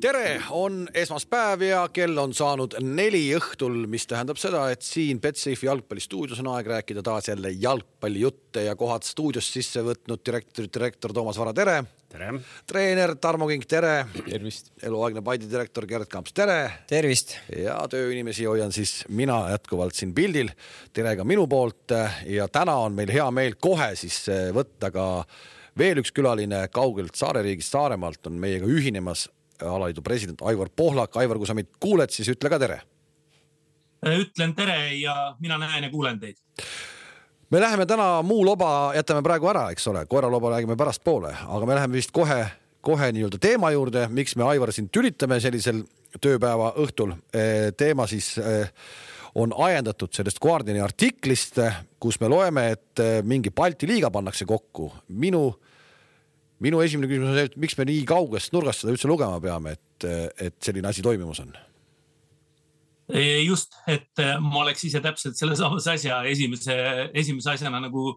tere, on esmaspäev ja kell on saanud neli õhtul, mis tähendab seda, et siin Betsafe jalgpallistuudios on aeg rääkida taas jälle jalgpallijutte ja kohad stuudios sisse võtnud direktor, direktor Toomas Vara, tere. tere. treener Tarmo Kink, tere. tervist. eluaegne Paide direktor Gerd Kamps, tere. tervist. ja tööinimesi hoian siis mina jätkuvalt siin pildil. tere ka minu poolt ja täna on meil hea meel kohe siis võtta ka veel üks külaline kaugelt saareriigist Saaremaalt on meiega ühinemas alaliidu president Aivar Pohlak. Aivar, kui sa meid kuuled, siis ütle ka tere. ütlen tere ja mina näen ja kuulen teid. me läheme täna muu loba jätame praegu ära, eks ole, koeraloba räägime pärastpoole, aga me läheme vist kohe, kohe nii-öelda teema juurde, miks me Aivar sind tülitame sellisel tööpäeva õhtul. teema siis on ajendatud sellest Guardiani artiklist, kus me loeme, et mingi Balti liiga pannakse kokku. minu minu esimene küsimus on see, et miks me nii kaugest nurgast seda üldse lugema peame, et, et selline asi toimumas on? just, et ma oleks ise täpselt sellesamase asja esimese, esimese asjana nagu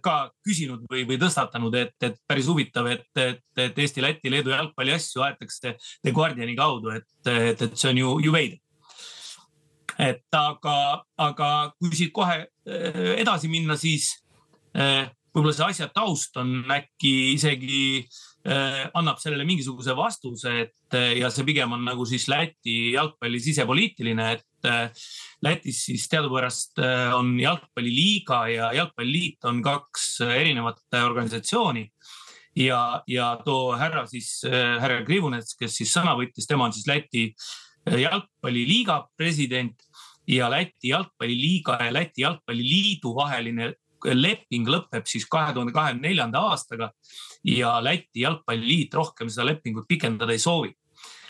ka küsinud või, või tõstatanud, et, et päris huvitav, et, et, et Eesti, Läti, Leedu jalgpalli asju aetakse The Guardiani kaudu, et, et, et see on ju, ju veider. et aga, aga kui siit kohe edasi minna, siis võib-olla see asja taust on äkki isegi äh, annab sellele mingisuguse vastuse, et äh, ja see pigem on nagu siis Läti jalgpalli sisepoliitiline, et äh, Lätis siis teadupärast äh, on jalgpalliliiga ja jalgpalliliit on kaks erinevat organisatsiooni. Ja, ja too härra siis äh,, härra Krivunets, kes siis sõna võttis, tema on siis Läti äh, jalgpalliliiga president ja Läti jalgpalliliiga ja Läti jalgpalliliidu vaheline leping lõpeb siis kahe tuhande kahekümne neljanda aastaga ja Läti jalgpalliliit rohkem seda lepingut pikendada ei soovi.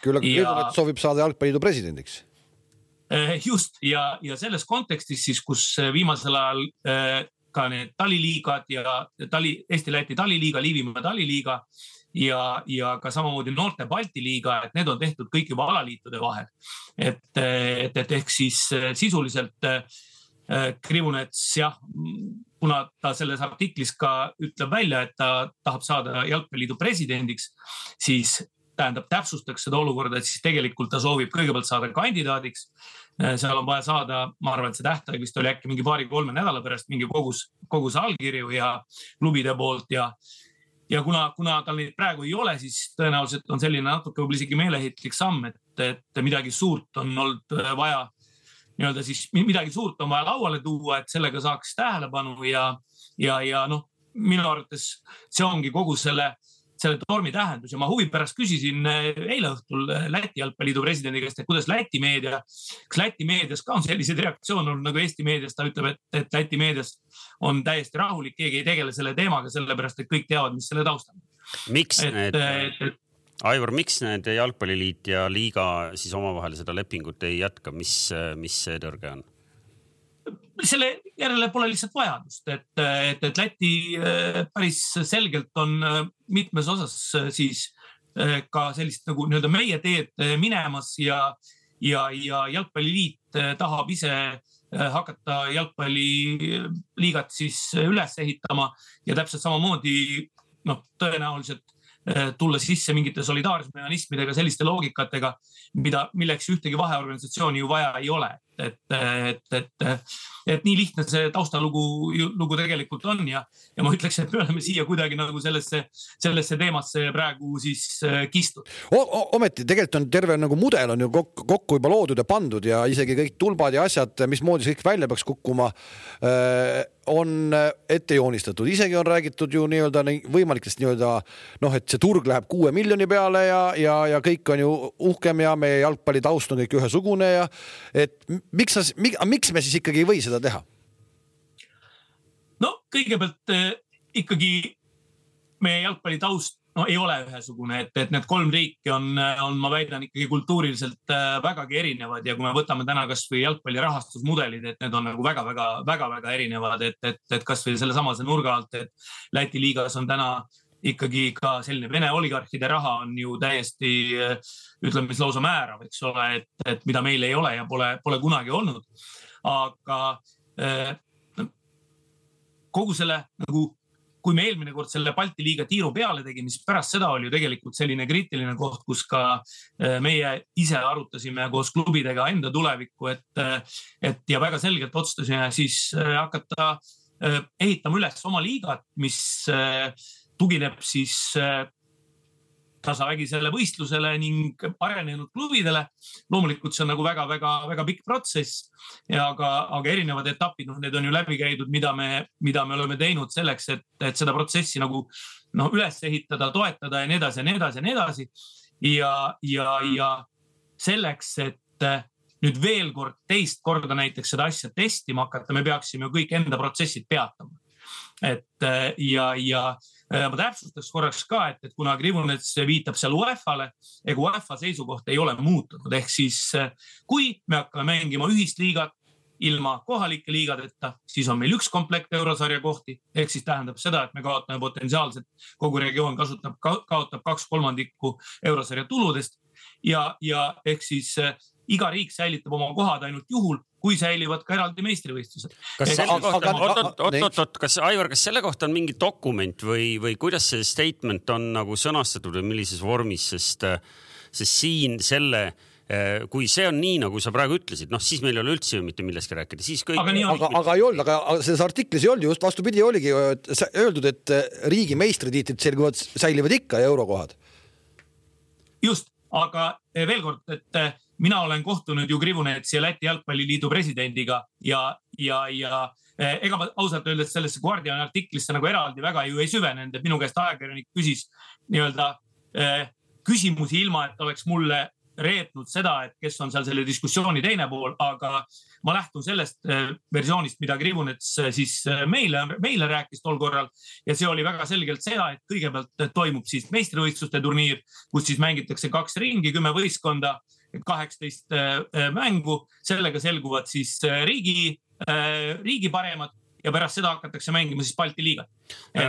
küll aga ja... soovib saada jalgpalliliidu presidendiks. Eh, just ja, ja selles kontekstis siis, kus viimasel ajal eh, ka need taliliigad ja tali, Eesti-Läti taliliiga, Liivimaa taliliiga ja, ja ka samamoodi noorte Balti liiga, et need on tehtud kõik juba alaliitude vahel. et, et, et ehk siis sisuliselt Krivunets jah, kuna ta selles artiklis ka ütleb välja, et ta tahab saada jalgpalliliidu presidendiks, siis tähendab, täpsustaks seda olukorda, et siis tegelikult ta soovib kõigepealt saada kandidaadiks. seal on vaja saada, ma arvan, et see tähtaeg vist oli äkki mingi paari-kolme nädala pärast mingi kogus, kogus allkirju ja klubide poolt ja ja kuna, kuna tal neid praegu ei ole, siis tõenäoliselt on selline natuke võib-olla isegi meeleheitlik samm, et, et midagi suurt on olnud vaja nii-öelda siis midagi suurt vaja lauale tuua, et sellega saaks tähelepanu ja, ja, ja noh, minu arvates see ongi kogu selle, selle tormi tähendus ja ma huvi pärast küsisin eh, eile õhtul eh, Läti jalgpalliliidu presidendi käest, et kuidas Läti meedia, kas Läti meedias ka on selliseid reaktsioone olnud nagu Eesti meedias, ta ütleb, et, et Läti meedias on täiesti rahulik, keegi ei tegele selle teemaga, sellepärast et kõik teavad, mis selle taustal on. miks et, need Aivar, miks need jalgpalliliit ja liiga siis omavahel seda lepingut ei jätka, mis, mis see tõrge on? selle järele pole lihtsalt vajadust, et, et, et Läti äh, päris selgelt on äh, mitmes osas äh, siis ka sellist nagu nii-öelda meie teed minemas ja, ja, ja jalgpalliliit tahab ise hakata jalgpalliliigat siis üles ehitama ja täpselt samamoodi noh, tõenäoliselt tulla sisse mingite solidaarsusmehhanismidega, selliste loogikatega, mida, milleks ühtegi vaheorganisatsiooni ju vaja ei ole. Et, et, et, et nii lihtne see taustalugu, lugu tegelikult on ja, ja ma ütleks, et me oleme siia kuidagi nagu sellesse, sellesse teemasse praegu siis äh, kistud. ometi tegelikult on terve nagu mudel on ju kokku, kokku juba loodud ja pandud ja isegi kõik tulbad ja asjad, mismoodi see kõik välja peaks kukkuma äh, on ette joonistatud, isegi on räägitud ju nii-öelda võimalikest nii-öelda noh, et see turg läheb kuue miljoni peale ja, ja, ja kõik on ju uhkem ja meie jalgpallitaust on kõik ühesugune ja et miks sa, miks me siis ikkagi ei või seda teha? no kõigepealt äh, ikkagi meie jalgpallitaust no ei ole ühesugune, et, et need kolm riiki on, on, ma väidan ikkagi kultuuriliselt äh, vägagi erinevad ja kui me võtame täna kasvõi jalgpalli rahastusmudelid, et need on nagu väga-väga-väga-väga erinevad, et, et, et kasvõi sellesamase nurga alt, et Läti liigas on täna ikkagi ka selline Vene oligarhide raha on ju täiesti ütleme siis lausa määrav, eks ole, et, et mida meil ei ole ja pole, pole kunagi olnud. aga äh, kogu selle nagu kui me eelmine kord selle Balti liiga tiiru peale tegime, siis pärast seda oli ju tegelikult selline kriitiline koht, kus ka äh, meie ise arutasime koos klubidega enda tulevikku, et, äh, et ja väga selgelt otsustasime siis hakata ehitama üles oma liigat, mis tugineb siis tasavägisele võistlusele ning arenenud klubidele. loomulikult see on nagu väga-väga-väga pikk protsess ja aga, aga erinevad etapid, noh, need on ju läbi käidud, mida me, mida me oleme teinud selleks, et, et seda protsessi nagu noh, üles ehitada, toetada ja nii edasi ja nii edasi ja nii edasi. ja, ja, ja selleks, et nüüd veel kord, teist korda näiteks seda asja testima hakata, me peaksime kõik enda protsessid peatama. et ja, ja Äh, ma täpsustaks korraks ka, et, et kuna Krivunets viitab seal UEFA-le, ega UEFA seisukoht ei ole muutunud, ehk siis äh, kui me hakkame mängima ühist liigat ilma kohalike liigadeta, siis on meil üks komplekt eurosarja kohti, ehk siis tähendab seda, et me kaotame potentsiaalselt, kogu regioon kasutab ka,, kaotab kaks kolmandikku eurosarja tuludest. Ja, ja ehk siis äh, iga riik säilitab oma kohad ainult juhul, kui säilivad ka eraldi meistrivõistlused. oot-oot-oot, kas Aivar, kas selle kohta on mingi dokument või, või kuidas see statement on nagu sõnastatud või millises vormis, sest, sest siin selle eh, kui see on nii, nagu sa praegu ütlesid, noh, siis meil ei ole üldse ju mitte millestki rääkida, siis kõik. aga, aga, aga ei olnud, aga selles artiklis ei olnud just vastupidi, oligi öeldud, et riigi meistritiitlid selguvad, säilivad ikka ja eurokohad. just, aga veel kord, et mina olen kohtunud ju Krivunetsi ja Läti jalgpalliliidu presidendiga ja, ja, ja eh, ega ma ausalt öeldes sellesse Guardiani artiklisse nagu eraldi väga ju ei süvenenud, et minu käest ajakirjanik küsis nii-öelda eh, küsimusi ilma, et oleks mulle reetnud seda, et kes on seal selle diskussiooni teine pool, aga ma lähtun sellest eh, versioonist, mida Krivunets siis meile, meile rääkis tol korral. ja see oli väga selgelt seda, et kõigepealt toimub siis meistrivõistluste turniir, kus siis mängitakse kaks ringi, kümme võistkonda kaheksateist äh, äh, mängu, sellega selguvad siis äh, riigi, riigi paremad ja pärast seda hakatakse mängima siis Balti liigat.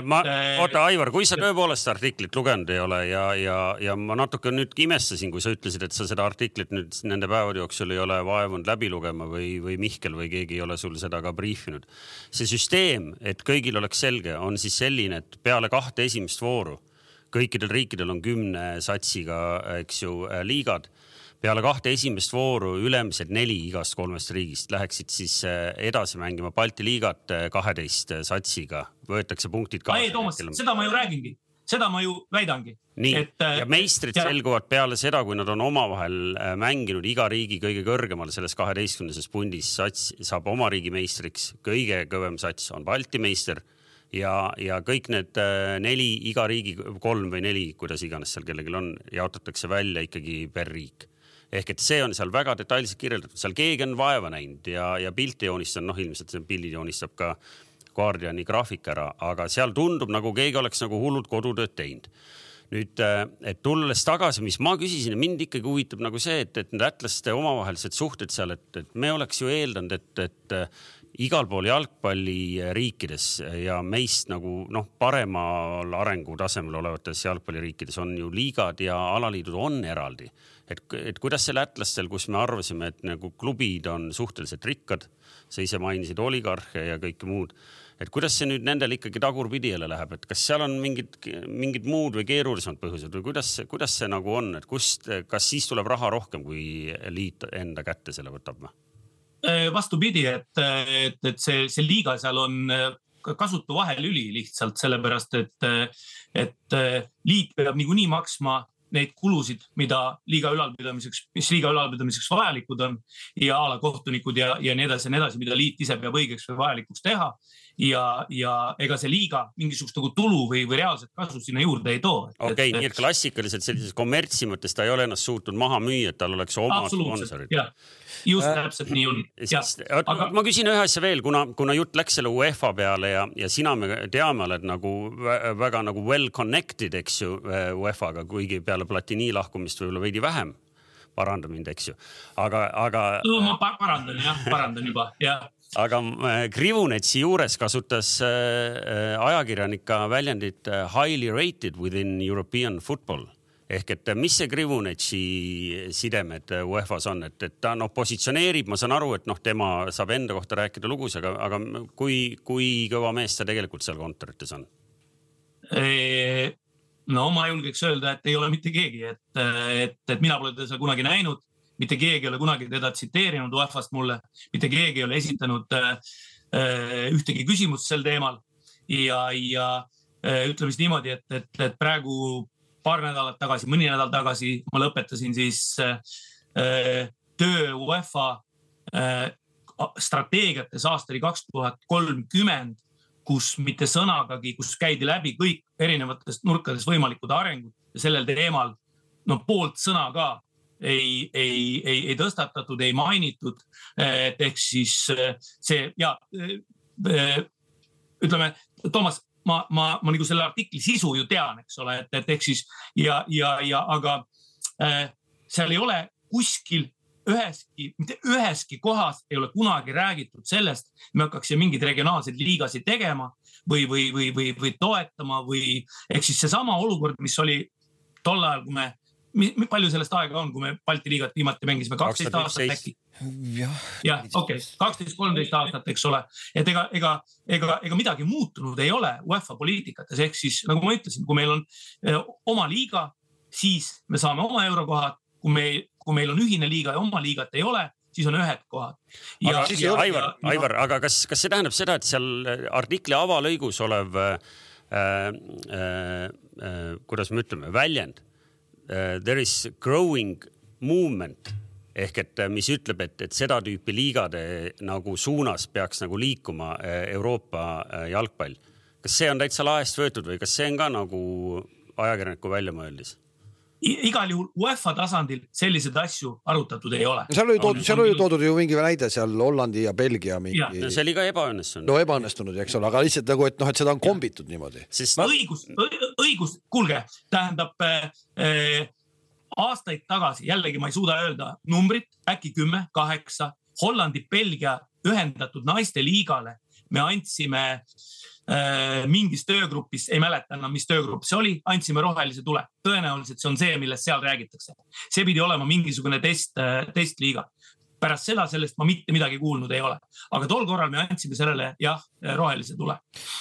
ma, oota, Aivar, kui sa tõepoolest artiklit lugenud ei ole ja, ja, ja ma natuke nüüd imestasin, kui sa ütlesid, et sa seda artiklit nüüd nende päevade jooksul ei ole vaevunud läbi lugema või, või Mihkel või keegi ei ole sul seda ka briifinud. see süsteem, et kõigil oleks selge, on siis selline, et peale kahte esimest vooru kõikidel riikidel on kümne satsiga, eks ju, liigad peale kahte esimest vooru ülemised neli igast kolmest riigist läheksid siis äh, edasi mängima Balti liigat äh, kaheteist äh, satsiga, võetakse punktid kaasa. ei, Toomas, seda ma ju räägingi, seda ma ju väidangi. nii, ja meistrid ja... selguvad peale seda, kui nad on omavahel mänginud iga riigi kõige kõrgemal selles kaheteistkümneses pundis, sats saab oma riigi meistriks, kõige kõvem sats on Balti meister. Ja, ja kõik need neli, iga riigi kolm või neli, kuidas iganes seal kellelgi on, jaotatakse välja ikkagi per riik ehk et see on seal väga detailselt kirjeldatud, seal keegi on vaeva näinud ja, ja pilti joonistanud, noh, ilmselt see pildi joonistab ka Guardiani graafik ära, aga seal tundub nagu keegi oleks nagu hullult kodutööd teinud. Nüüd, äh, et tulles tagasi, mis ma küsisin, mind ikkagi huvitab nagu see, et, et lätlaste omavahelised suhted seal, et, et me oleks ju eeldanud, et, et äh, igal pool jalgpalliriikides ja meist nagu noh, paremal arengutasemel olevates jalgpalliriikides on ju liigad ja alaliidud on eraldi et, et kuidas see lätlastel, kus me arvasime, et nagu klubid on suhteliselt rikkad, sa ise mainisid oligarhe ja kõike muud, et kuidas see nüüd nendel ikkagi tagurpidi jälle läheb, et kas seal on mingid, mingid muud või keerulisemad põhjused või kuidas, kuidas see nagu on, et kust, kas siis tuleb raha rohkem, kui liit enda kätte selle võtab või? Äh, vastupidi, et, et, et see, see liiga seal on äh, kasutu vahelüli lihtsalt sellepärast, et, et liit peab niikuinii maksma neid kulusid, mida liiga ülalpidamiseks, mis liiga ülalpidamiseks vajalikud on ja alakohtunikud ja, ja nii edasi ja nii edasi, mida liit ise peab õigeks või vajalikuks teha ja, ja ega see liiga mingisugust nagu tulu või, või reaalset kasu sinna juurde ei too. okei okay,, nii et klassikaliselt sellises kommertsi mõttes ta ei ole ennast suutnud maha müüa, et tal oleks omad sponsorid. just äh, täpselt nii on. Aga... ma küsin ühe asja veel, kuna, kuna jutt läks selle UEFA peale ja, ja sina, me teame, oled nagu väga nagu well connected, eks ju, UEFA-ga, kuigi peale Platini lahkumist võib-olla veidi vähem paranda mind, eks ju, aga, aga. ma parandan jah, parandan juba, jah aga äh, Krivunetsi juures kasutas äh, äh, ajakirjanik ka väljendit highly rated within European football. Ehk et mis see Krivunetsi sidemed UEFA-s on, et, et ta noh, positsioneerib, ma saan aru, et noh, tema saab enda kohta rääkida lugusid, aga, aga kui, kui kõva mees ta tegelikult seal kontorites on? no ma julgeks öelda, et ei ole mitte keegi, et, et, et mina pole teda seal kunagi näinud, mitte keegi ei ole kunagi teda tsiteerinud UEFA-st mulle, mitte keegi ei ole esitanud äh, ühtegi küsimust sel teemal. Ja, ja äh, ütleme siis niimoodi, et, et, et praegu paar nädalat tagasi, mõni nädal tagasi ma lõpetasin siis äh, töö UEFA äh, strateegiates aastani kaks tuhat kolmkümmend, kus mitte sõnagagi, kus käidi läbi kõik erinevatest nurkadest võimalikud arengud ja sellel teemal no poolt sõna ka ei, ei, ei, ei tõstatatud, ei mainitud. et ehk siis äh, see ja ütleme, Toomas, ma, ma, ma nagu selle artikli sisu ju tean, eks ole, et, et ehk siis ja, ja, ja aga äh, seal ei ole kuskil üheski, mitte üheski kohas ei ole kunagi räägitud sellest, me hakkaksime mingeid regionaalseid liigasid tegema või, või, või, või, või toetama või ehk siis seesama olukord, mis oli tol ajal, kui me palju sellest aega on, kui me Balti liigat viimati mängisime, kaksteist aastat äkki? jah, okei. Kaksteist, kolmteist aastat, eks ole, et ega, ega, ega, ega midagi muutunud ei ole UEFA poliitikates, ehk siis nagu ma ütlesin, kui meil on eh, oma liiga, siis me saame oma eurokohad, kui me, kui meil on ühine liiga ja oma liigat ei ole, siis on ühed kohad. aga ja, Aivar, Aivar, aga kas, kas see tähendab seda, et seal artikli avalõigus olev äh, äh, äh, kuidas me ütleme, väljend there is growing movement ehk et äh, mis ütleb, et, et seda tüüpi liigade nagu suunas peaks nagu liikuma äh, Euroopa äh, jalgpall. kas see on täitsa laest võetud või kas see on ka nagu ajakirjaniku väljamõeldis? igal juhul UEFA tasandil selliseid asju arutatud ei ole. seal oli toodud, seal oli toodud ju mingi näide seal Hollandi ja Belgia mingi. No, see oli ka ebaõnnestunud. no ebaõnnestunud, eks ole, aga lihtsalt nagu, et noh, et seda on kombitud niimoodi. Sest... õigus, õigus, kuulge, tähendab äh, aastaid tagasi, jällegi ma ei suuda öelda numbrit, äkki kümme, kaheksa, Hollandi-Belgia ühendatud naiste liigale me andsime äh, mingis töögrupis, ei mäleta enam, mis töögrupp see oli, andsime rohelise tule. tõenäoliselt see on see, millest seal räägitakse. see pidi olema mingisugune test äh,, testliiga. pärast seda sellest ma mitte midagi kuulnud ei ole, aga tol korral me andsime sellele jah, rohelise tule.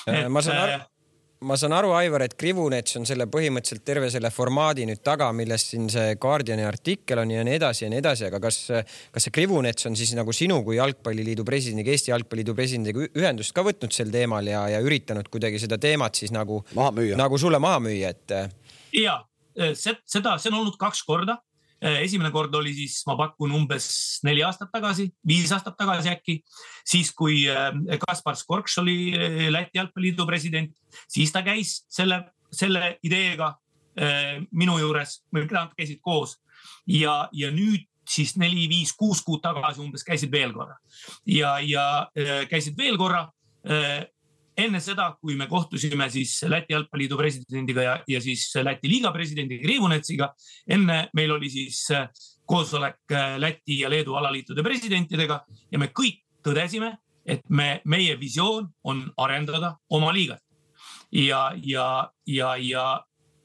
Äh, ma saan aru äh, ma saan aru, Aivar, et Krivunets on selle põhimõtteliselt terve selle formaadi nüüd taga, millest siin see Guardiani artikkel on ja nii edasi ja nii edasi, aga kas, kas see Krivunets on siis nagu sinu kui Jalgpalliliidu presidendiga, Eesti Jalgpalliliidu presidendiga ühendust ka võtnud sel teemal ja, ja üritanud kuidagi seda teemat siis nagu, nagu sulle maha müüa, et? ja seda, see on olnud kaks korda Äh, esimene kord oli siis, ma pakun umbes neli aastat tagasi, viis aastat tagasi äkki, siis kui äh, Kaspar Skorks oli äh, Läti jalgpalliliidu president, siis ta käis selle, selle ideega minu juures, nad käisid koos. Ja, ja nüüd siis neli, viis, kuus kuud tagasi umbes käisid veel korra. Ja, ja käisid veel korra enne seda, kui me kohtusime siis Läti jalgpalliliidu presidendiga ja, ja siis Läti liiga presidendi Kriivunetsiga, enne meil oli siis äh, koosolek äh, Läti ja Leedu alaliitude presidentidega ja me kõik tõdesime, et me, meie visioon on arendada oma liigat. ja, ja, ja, ja,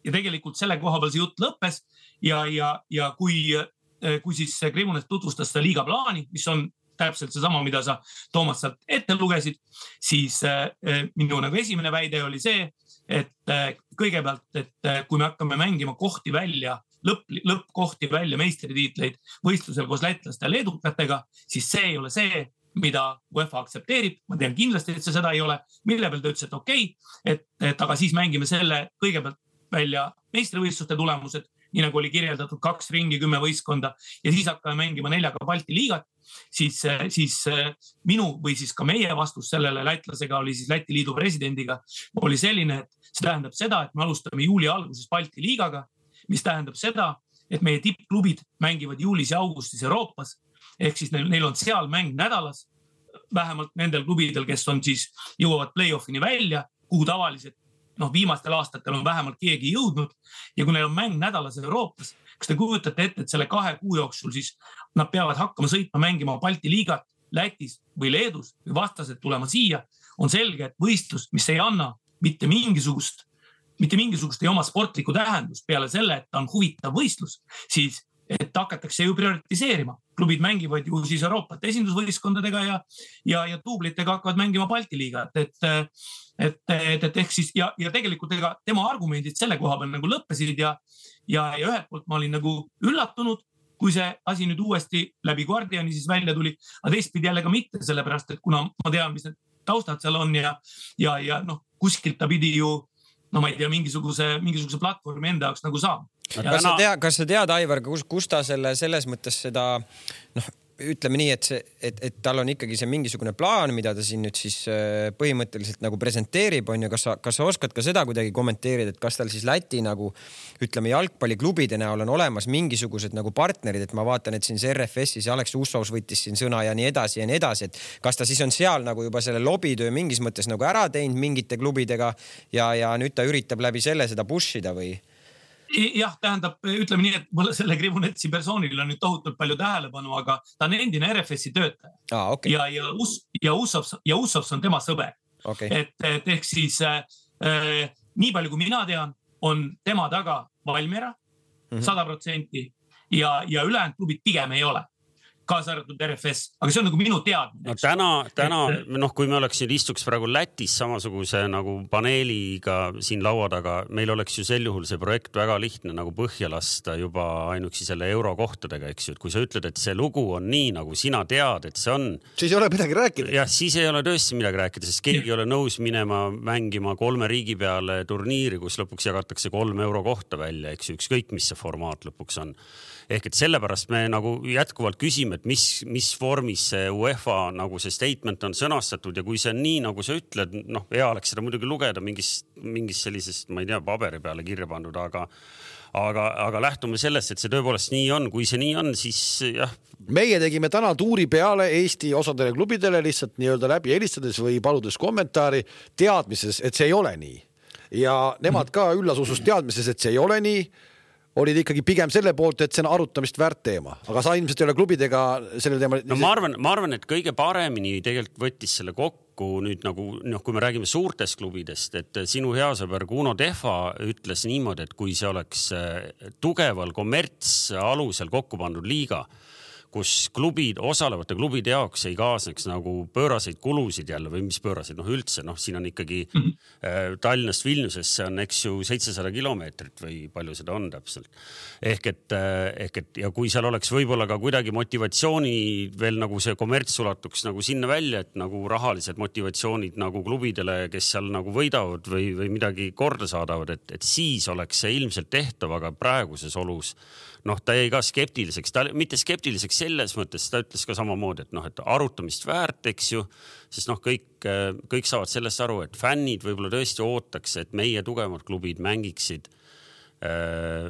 ja tegelikult selle koha peal see jutt lõppes ja, ja, ja kui, äh, kui siis Kriivunet tutvustas seda liiga plaani, mis on täpselt seesama, mida sa, Toomas, sealt ette lugesid, siis äh, äh, minu nagu esimene väide oli see, et äh, kõigepealt, et kui me hakkame mängima kohti välja, lõpp, lõppkohti välja, meistritiitleid võistlusel koos lätlaste ja leedukatega, siis see ei ole see, mida UEFA aktsepteerib, ma tean kindlasti, et see seda ei ole, mille peal ta ütles, et okei okay,, et, et aga siis mängime selle kõigepealt välja meistrivõistluste tulemused, nii nagu oli kirjeldatud, kaks ringi, kümme võistkonda ja siis hakkame mängima neljaga Balti liigat siis, siis minu või siis ka meie vastus sellele lätlasega oli siis Läti liidu presidendiga oli selline, et see tähendab seda, et me alustame juuli alguses Balti liigaga, mis tähendab seda, et meie tippklubid mängivad juulis ja augustis Euroopas ehk siis neil, neil on seal mäng nädalas. vähemalt nendel klubidel, kes on siis, jõuavad play-off'ini välja, kuhu tavaliselt noh, viimastel aastatel on vähemalt keegi jõudnud ja kui neil on mäng nädalas Euroopas, kas te kujutate ette, et selle kahe kuu jooksul siis nad peavad hakkama sõitma mängima Balti liigat Lätis või Leedus või vastased tulema siia, on selge, et võistlus, mis ei anna mitte mingisugust, mitte mingisugust ei oma sportlikku tähendust peale selle, et ta on huvitav võistlus, siis et hakatakse ju prioritiseerima. Klubid mängivad ju siis Euroopat esindusvõistkondadega ja, ja, ja duublitega hakkavad mängima Balti liigat, et, et, et, et ehk siis ja, ja tegelikult ega tema argumendid selle koha peal nagu lõppesid ja, ja, ja ühelt poolt ma olin nagu üllatunud, kui see asi nüüd uuesti läbi Guardiani siis välja tuli, aga teistpidi jälle ka mitte, sellepärast et kuna ma tean, mis need taustad seal on ja, ja, ja noh, kuskilt ta pidi ju no ma ei tea, mingisuguse, mingisuguse platvormi enda jaoks nagu saama. Kas sa tead, kas sa tead, Aivar, kus, kus ta selle selles mõttes seda noh, ütleme nii, et see, et, et tal on ikkagi see mingisugune plaan, mida ta siin nüüd siis äh, põhimõtteliselt nagu presenteerib, on ju, kas sa, kas sa oskad ka seda kuidagi kommenteerida, et kas tal siis Läti nagu ütleme, jalgpalliklubide näol on olemas mingisugused nagu partnerid, et ma vaatan, et siin see RFS-is Alex Ussos võttis siin sõna ja nii edasi ja nii edasi, et kas ta siis on seal nagu juba selle lobitöö mingis mõttes nagu ära teinud mingite klubidega ja, ja nüüd ta üritab läbi selle seda push ida või? Jah, tähendab, ütleme nii, et mulle selle Krivunetsi persoonil on nüüd tohutult palju tähelepanu, aga ta on endine RFS-i töötaja ah,. Okay. ja, ja Us- ja Ussovs ja Ussovs on tema sõber okay.. et, et ehk siis äh, nii palju, kui mina tean, on tema taga Valmiera mhm. sada protsenti ja, ja ülejäänud klubid pigem ei ole kaasa arvatud RFS, aga see on nagu minu teadmine. no täna, täna noh, kui me oleks nüüd istuks praegu Lätis samasuguse nagu paneeliga siin laua taga, meil oleks ju sel juhul see projekt väga lihtne nagu põhja lasta juba ainuüksi selle eurokohtadega, eks ju, et kui sa ütled, et see lugu on nii, nagu sina tead, et see on. siis ei ole midagi rääkida. jah, siis ei ole tõesti midagi rääkida, sest keegi ei ole nõus minema mängima kolme riigi peale turniiri, kus lõpuks jagatakse kolm eurokohta välja, eks ju, ükskõik mis see formaat lõpuks on ehk et sellepärast me nagu jätkuvalt küsime, et mis, mis vormis see UEFA nagu see statement on sõnastatud ja kui see on nii, nagu sa ütled, noh, hea oleks seda muidugi lugeda mingist, mingist sellisest, ma ei tea, paberi peale kirja pandud, aga aga, aga lähtume sellest, et see tõepoolest nii on, kui see nii on, siis jah. meie tegime täna tuuri peale Eesti osadele klubidele lihtsalt nii-öelda läbi helistades või paludes kommentaari teadmises, et see ei ole nii. Ja nemad ka üllas usus teadmises, et see ei ole nii olid ikkagi pigem selle poolt, et see on arutamist väärt teema, aga sa ilmselt ei ole klubidega sellel teemal. no ma arvan, ma arvan, et kõige paremini tegelikult võttis selle kokku nüüd nagu noh, kui me räägime suurtest klubidest, et sinu hea sõber Kuno Tehva ütles niimoodi, et kui see oleks eh, tugeval kommertsalusel kokku pandud liiga kus klubid, osalevate klubide jaoks ei kaasneks nagu pööraseid kulusid jälle või mis pööraseid, noh üldse noh, siin on ikkagi mm -hmm. Tallinnast Vilniusesse on, eks ju, seitsesada kilomeetrit või palju seda on täpselt. ehk et äh,, ehk et ja kui seal oleks võib-olla ka kuidagi motivatsiooni veel nagu see kommerts ulatuks nagu sinna välja, et nagu rahalised motivatsioonid nagu klubidele, kes seal nagu võidavad või, või midagi korda saadavad, et, et siis oleks see ilmselt tehtav, aga praeguses olus noh, ta jäi ka skeptiliseks, ta mitte skeptiliseks selles mõttes, ta ütles ka samamoodi, et noh, et arutamist väärt, eks ju. sest noh, kõik, kõik saavad sellest aru, et fännid võib-olla tõesti ootaks, et meie tugevamad klubid mängiksid äh,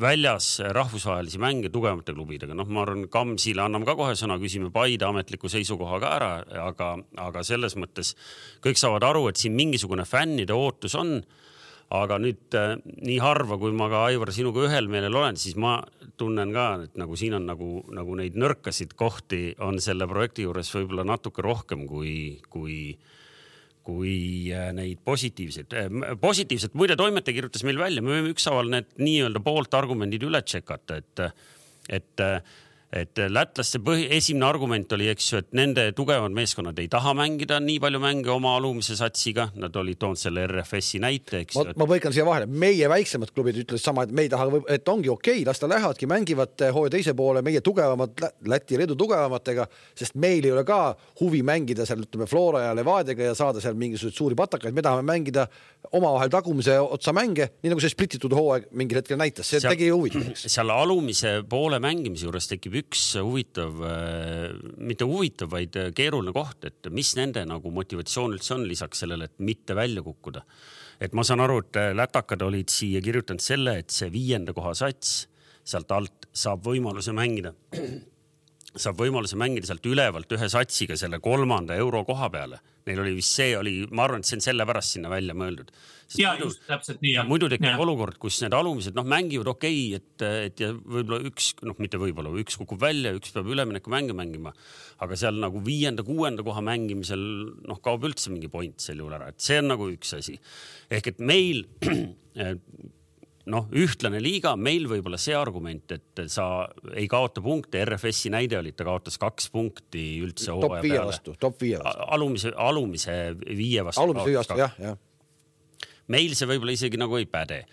väljas rahvusvahelisi mänge tugevamate klubidega, noh, ma arvan, Kamsile anname ka kohe sõna, küsime Paide ametliku seisukoha ka ära, aga, aga selles mõttes kõik saavad aru, et siin mingisugune fännide ootus on aga nüüd äh, nii harva, kui ma ka Aivar sinuga ühel meelel olen, siis ma tunnen ka, et nagu siin on nagu, nagu neid nõrkasid kohti on selle projekti juures võib-olla natuke rohkem kui, kui, kui äh, neid positiivseid. Äh, positiivset, muide toimetaja kirjutas meil välja, me võime ükshaaval need nii-öelda poolt argumendid üle tšekata, et, et et lätlaste põhi, esimene argument oli, eks ju, et nende tugevad meeskonnad ei taha mängida nii palju mänge oma alumise satsiga, nad olid toonud selle RFS-i näite, eks ma, ma põikan siia vahele, meie väiksemad klubid ütlesid sama, et me ei taha, et ongi okei okay,, las ta lähevadki, mängivad hooaja teise poole meie tugevamad Läti, Leedu tugevamatega, sest meil ei ole ka huvi mängida seal, ütleme Flora ja Levadiaga ja saada seal mingisuguseid suuri patakaid, me tahame mängida omavahel tagumise otsa mänge, nii nagu see splititud hooaeg mingil hetkel näitas, see seal, tegi huvitavaks. seal alumise poole mängimise juures tekib üks huvitav, äh, mitte huvitav, vaid keeruline koht, et mis nende nagu motivatsioon üldse on lisaks sellele, et mitte välja kukkuda. et ma saan aru, et lätakad olid siia kirjutanud selle, et see viienda koha sats sealt alt saab võimaluse mängida saab võimaluse mängida sealt ülevalt ühe satsiga selle kolmanda euro koha peale. Neil oli vist see oli, ma arvan, et see on sellepärast sinna välja mõeldud. Ja muidu, just täpselt nii. muidu tekib olukord, kus need alumised noh, mängivad okei okay,, et, et ja võib-olla üks noh, mitte võib-olla, üks kukub välja, üks peab üleminekumänge mängima. aga seal nagu viienda-kuuenda koha mängimisel noh, kaob üldse mingi point sel juhul ära, et see on nagu üks asi. ehk et meil noh, ühtlane liiga, meil võib-olla see argument, et sa ei kaota punkte, RFS-i näide oli, et ta kaotas kaks punkti üldse top viie vastu, top viie vastu. alumise, alumise viie vastu. alumise viie vastu, jah, jah. Meil see võib-olla isegi nagu ei päde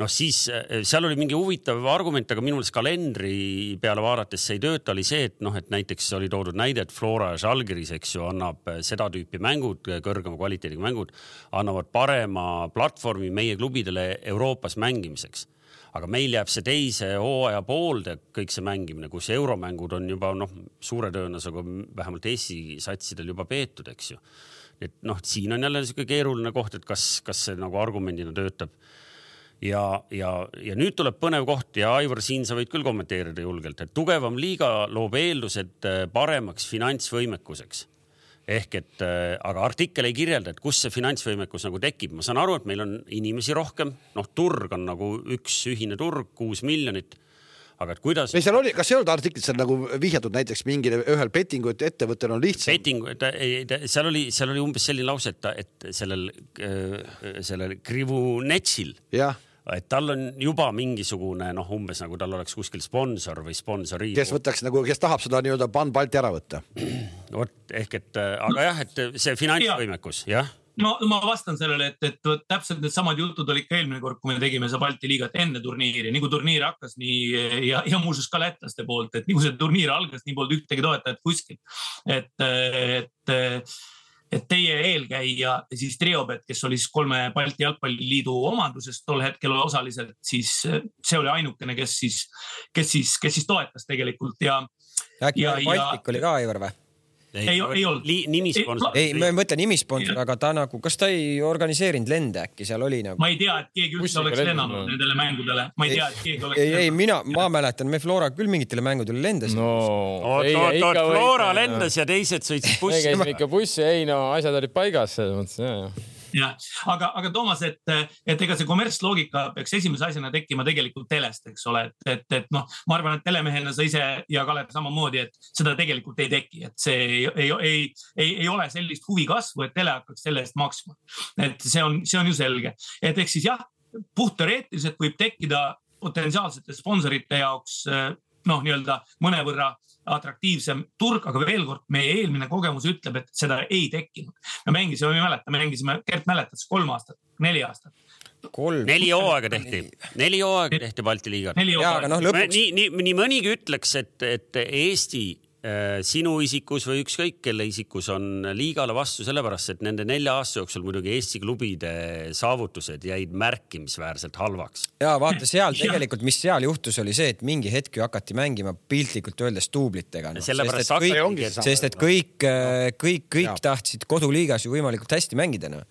noh, siis eh, seal oli mingi huvitav argument, aga minu meelest kalendri peale vaadates see ei tööta, oli see, et noh, et näiteks oli toodud näide, et Flora ja Žalgiris, eks ju, annab eh, seda tüüpi mängud, kõrgema kvaliteediga mängud, annavad parema platvormi meie klubidele Euroopas mängimiseks aga meil jääb see teise hooaja poolde kõik see mängimine, kus euromängud on juba noh, suure tõenäosusega vähemalt Eesti satsidel juba peetud, eks ju. Et noh, siin on jälle niisugune keeruline koht, et kas, kas see nagu argumendina töötab. Ja, ja, ja nüüd tuleb põnev koht ja Aivar, siin sa võid küll kommenteerida julgelt, et tugevam liiga loob eeldused äh, paremaks finantsvõimekuseks. Ehk et äh, aga artikkel ei kirjelda, et kust see finantsvõimekus nagu tekib, ma saan aru, et meil on inimesi rohkem, noh, turg on nagu üks ühine turg, kuus miljonit aga et kuidas. või seal oli, kas ei olnud artiklis seal nagu vihjatud näiteks mingile ühel bettingu ettevõttel on lihtsam? bettingu, seal oli, seal oli umbes selline lause, et, et sellel, äh, sellel Krivunetsil. jah et tal on juba mingisugune noh, umbes nagu tal oleks kuskil sponsor või sponsori. kes võtaks nagu, kes tahab seda nii-öelda Ban Balti ära võtta. vot ehk et, aga jah, et see finantsvõimekus, jah ma, ma vastan sellele, et, et täpselt needsamad jutud olid ka eelmine kord, kui me tegime seda Balti liigat enne turniiri, nii kui turniir hakkas, nii ja, ja muuseas ka lätlaste poolt, et nii kui see turniir algas, nii polnud ühtegi toetajat kuskil. et, et et teie eelkäija siis Triobet, kes oli siis kolme Balti Jalgpalliliidu omanduses tol hetkel osaliselt, siis see oli ainukene, kes siis, kes siis, kes siis toetas tegelikult ja. äkki Baltic oli ka Aivar või? Ei, ei, ei olnud. nimisponsor. ei, ma ei mõtle nimisponsor, aga ta nagu, kas ta ei organiseerinud lende äkki seal oli nagu? ma ei tea, et keegi üldse oleks lennanud nendele mängudele, ma ei tea, et keegi oleks. ei, ei mina, ma mäletan, me Flora küll mingitele mängudele lendasime no,. oot, oot, oot, Flora lendas ja teised sõitsid bussi. me käisime ikka bussi, ei no asjad olid paigas selles mõttes ja, ja jah, aga, aga Toomas, et, et ega see kommertsloogika peaks esimese asjana tekkima tegelikult telest, eks ole, et, et, et noh, ma arvan, et telemehena sa ise ja Kalev samamoodi, et seda tegelikult ei teki, et see ei, ei, ei, ei, ei ole sellist huvi kasvu, et tele hakkaks selle eest maksma. et see on, see on ju selge, et ehk siis jah, puhtteoreetiliselt võib tekkida potentsiaalsete sponsorite jaoks noh, nii-öelda mõnevõrra atraktiivsem turg, aga veel kord, meie eelmine kogemus ütleb, et seda ei tekkinud. me mängisime, ma ei mäleta, mängisime, Gert mäletad, kolm aastat, neli aastat. neli hooaega tehti, neli hooaega tehti Balti liigat. No, lõpuks... nii, nii, nii mõnigi ütleks, et, et Eesti sinu isikus või ükskõik kelle isikus on liigale vastu sellepärast, et nende nelja aasta jooksul muidugi Eesti klubide saavutused jäid märkimisväärselt halvaks. ja vaata seal tegelikult, mis seal juhtus, oli see, et mingi hetk ju hakati mängima piltlikult öeldes duublitega no.. sest et kõik, sest et kõik, äh, kõik, kõik ja. tahtsid koduliigas ju võimalikult hästi mängida noh.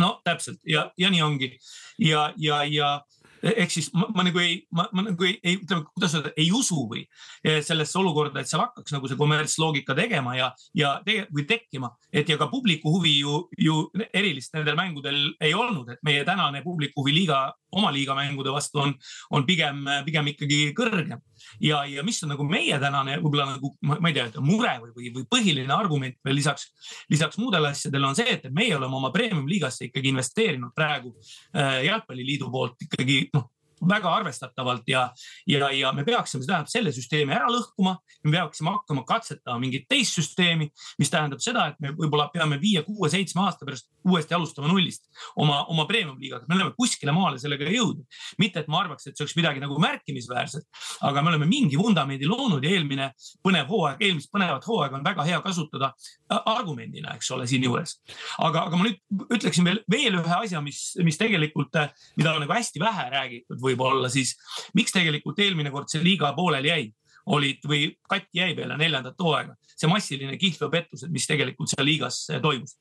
no täpselt ja, ja nii ongi ja, ja, ja ehk siis ma, ma nagu ei, ma, ma nagu ei, ei, ütleme, kuidas öelda, ei usu või eh, sellesse olukorda, et seal hakkaks nagu see kommertsloogika tegema ja, ja tege, või tekkima. et ja ka publiku huvi ju, ju erilist nendel mängudel ei olnud, et meie tänane publiku huvi liiga, oma liiga mängude vastu on, on pigem, pigem ikkagi kõrgem. Ja, ja mis on nagu meie tänane võib-olla nagu ma ei tea, mure või, või, või põhiline argument veel lisaks, lisaks muudele asjadele on see, et meie oleme oma premium liigasse ikkagi investeerinud praegu äh, jalgpalliliidu poolt ikkagi noh väga arvestatavalt ja, ja, ja me peaksime, see tähendab selle süsteemi ära lõhkuma. me peaksime hakkama katsetama mingit teist süsteemi, mis tähendab seda, et me võib-olla peame viie, kuue, seitsme aasta pärast uuesti alustama nullist oma, oma premium liigaga. me oleme kuskile maale sellega jõudnud. mitte, et ma arvaks, et see oleks midagi nagu märkimisväärset, aga me oleme mingi vundamendi loonud ja eelmine põnev hooaeg, eelmist põnevat hooaega on väga hea kasutada argumendina, eks ole, siinjuures. aga, aga ma nüüd ütleksin veel, veel ühe asja, mis, mis tegelikult, mida on nagu hästi vähe räägitud võib-olla, siis miks tegelikult eelmine kord see liiga pooleli jäi? olid või katki jäi peale neljandat hooaega, see massiline kihlveopettused, mis tegelikult seal liigas toimus.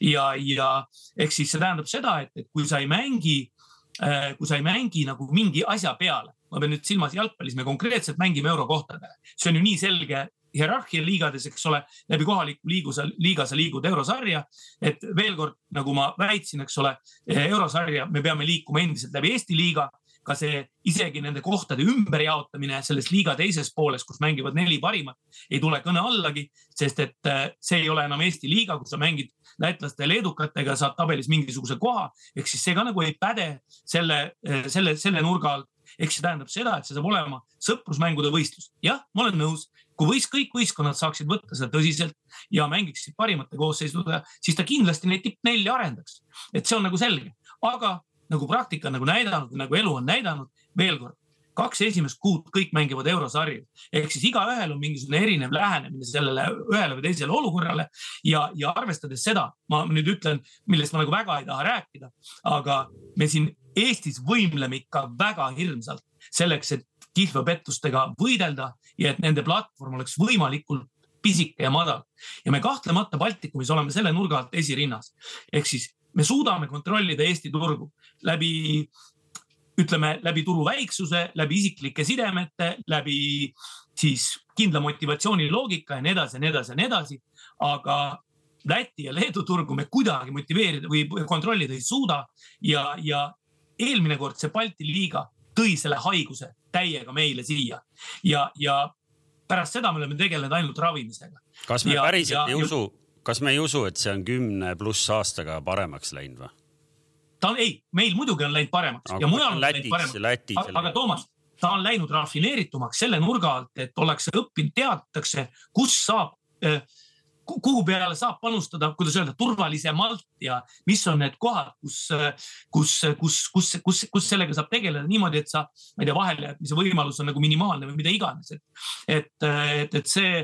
ja, ja ehk siis see tähendab seda, et, et kui sa ei mängi, äh, kui sa ei mängi nagu mingi asja peale, ma pean nüüd silmas jalgpallis, me konkreetselt mängime eurokohtadele, see on ju nii selge hierarhia liigades, eks ole, läbi kohaliku liigu sa, liiga sa liigud eurosarja. et veel kord, nagu ma väitsin, eks ole, eurosarja me peame liikuma endiselt läbi Eesti liiga ka see isegi nende kohtade ümberjaotamine selles liiga teises pooles, kus mängivad neli parimat, ei tule kõne allagi, sest et äh, see ei ole enam Eesti liiga, kus sa mängid lätlaste ja leedukatega, saad tabelis mingisuguse koha. ehk siis see ka nagu ei päde selle, äh, selle, selle nurga alt. ehk see tähendab seda, et see saab olema sõprusmängude võistlus. jah, ma olen nõus, kui võis, kõik võistkonnad saaksid võtta seda tõsiselt ja mängiksid parimate koosseisudega, siis ta kindlasti neid tippnelja arendaks. et see on nagu selge, aga nagu praktika on nagu näidanud, nagu elu on näidanud, veel kord, kaks esimest kuud kõik mängivad eurosarju ehk siis igaühel on mingisugune erinev lähenemine sellele ühele või teisele olukorrale ja, ja arvestades seda, ma nüüd ütlen, millest ma nagu väga ei taha rääkida, aga me siin Eestis võimleme ikka väga hirmsalt selleks, et kihlveopettustega võidelda ja et nende platvorm oleks võimalikult pisike ja madal. ja me kahtlemata Baltikumis oleme selle nurga alt esirinnas. ehk siis me suudame kontrollida Eesti turgu läbi, ütleme läbi turu väiksuse, läbi isiklike sidemete, läbi siis kindla motivatsiooni loogika ja nii edasi ja nii edasi ja nii edasi. aga Läti ja Leedu turgu me kuidagi motiveerida või kontrollida ei suuda ja, ja eelmine kord see Balti liiga tõi selle haiguse täiega meile siia ja, ja pärast seda me oleme tegelenud ainult ravimisega. kas me ja, päriselt ja, ei usu, kas me ei usu, et see on kümne pluss aastaga paremaks läinud või? ta on, ei, meil muidugi on läinud paremaks aga ja mujal on läinud paremaks. aga, aga Toomas, ta on läinud rafineeritumaks selle nurga alt, et ollakse õppinud, teatakse, kus saab äh, kuhu peale saab panustada, kuidas öelda, turvalisemalt ja mis on need kohad, kus, kus, kus, kus, kus, kus sellega saab tegeleda niimoodi, et sa, ma ei tea, vahelejätmise võimalus on nagu minimaalne või mida iganes, et, et, et, et see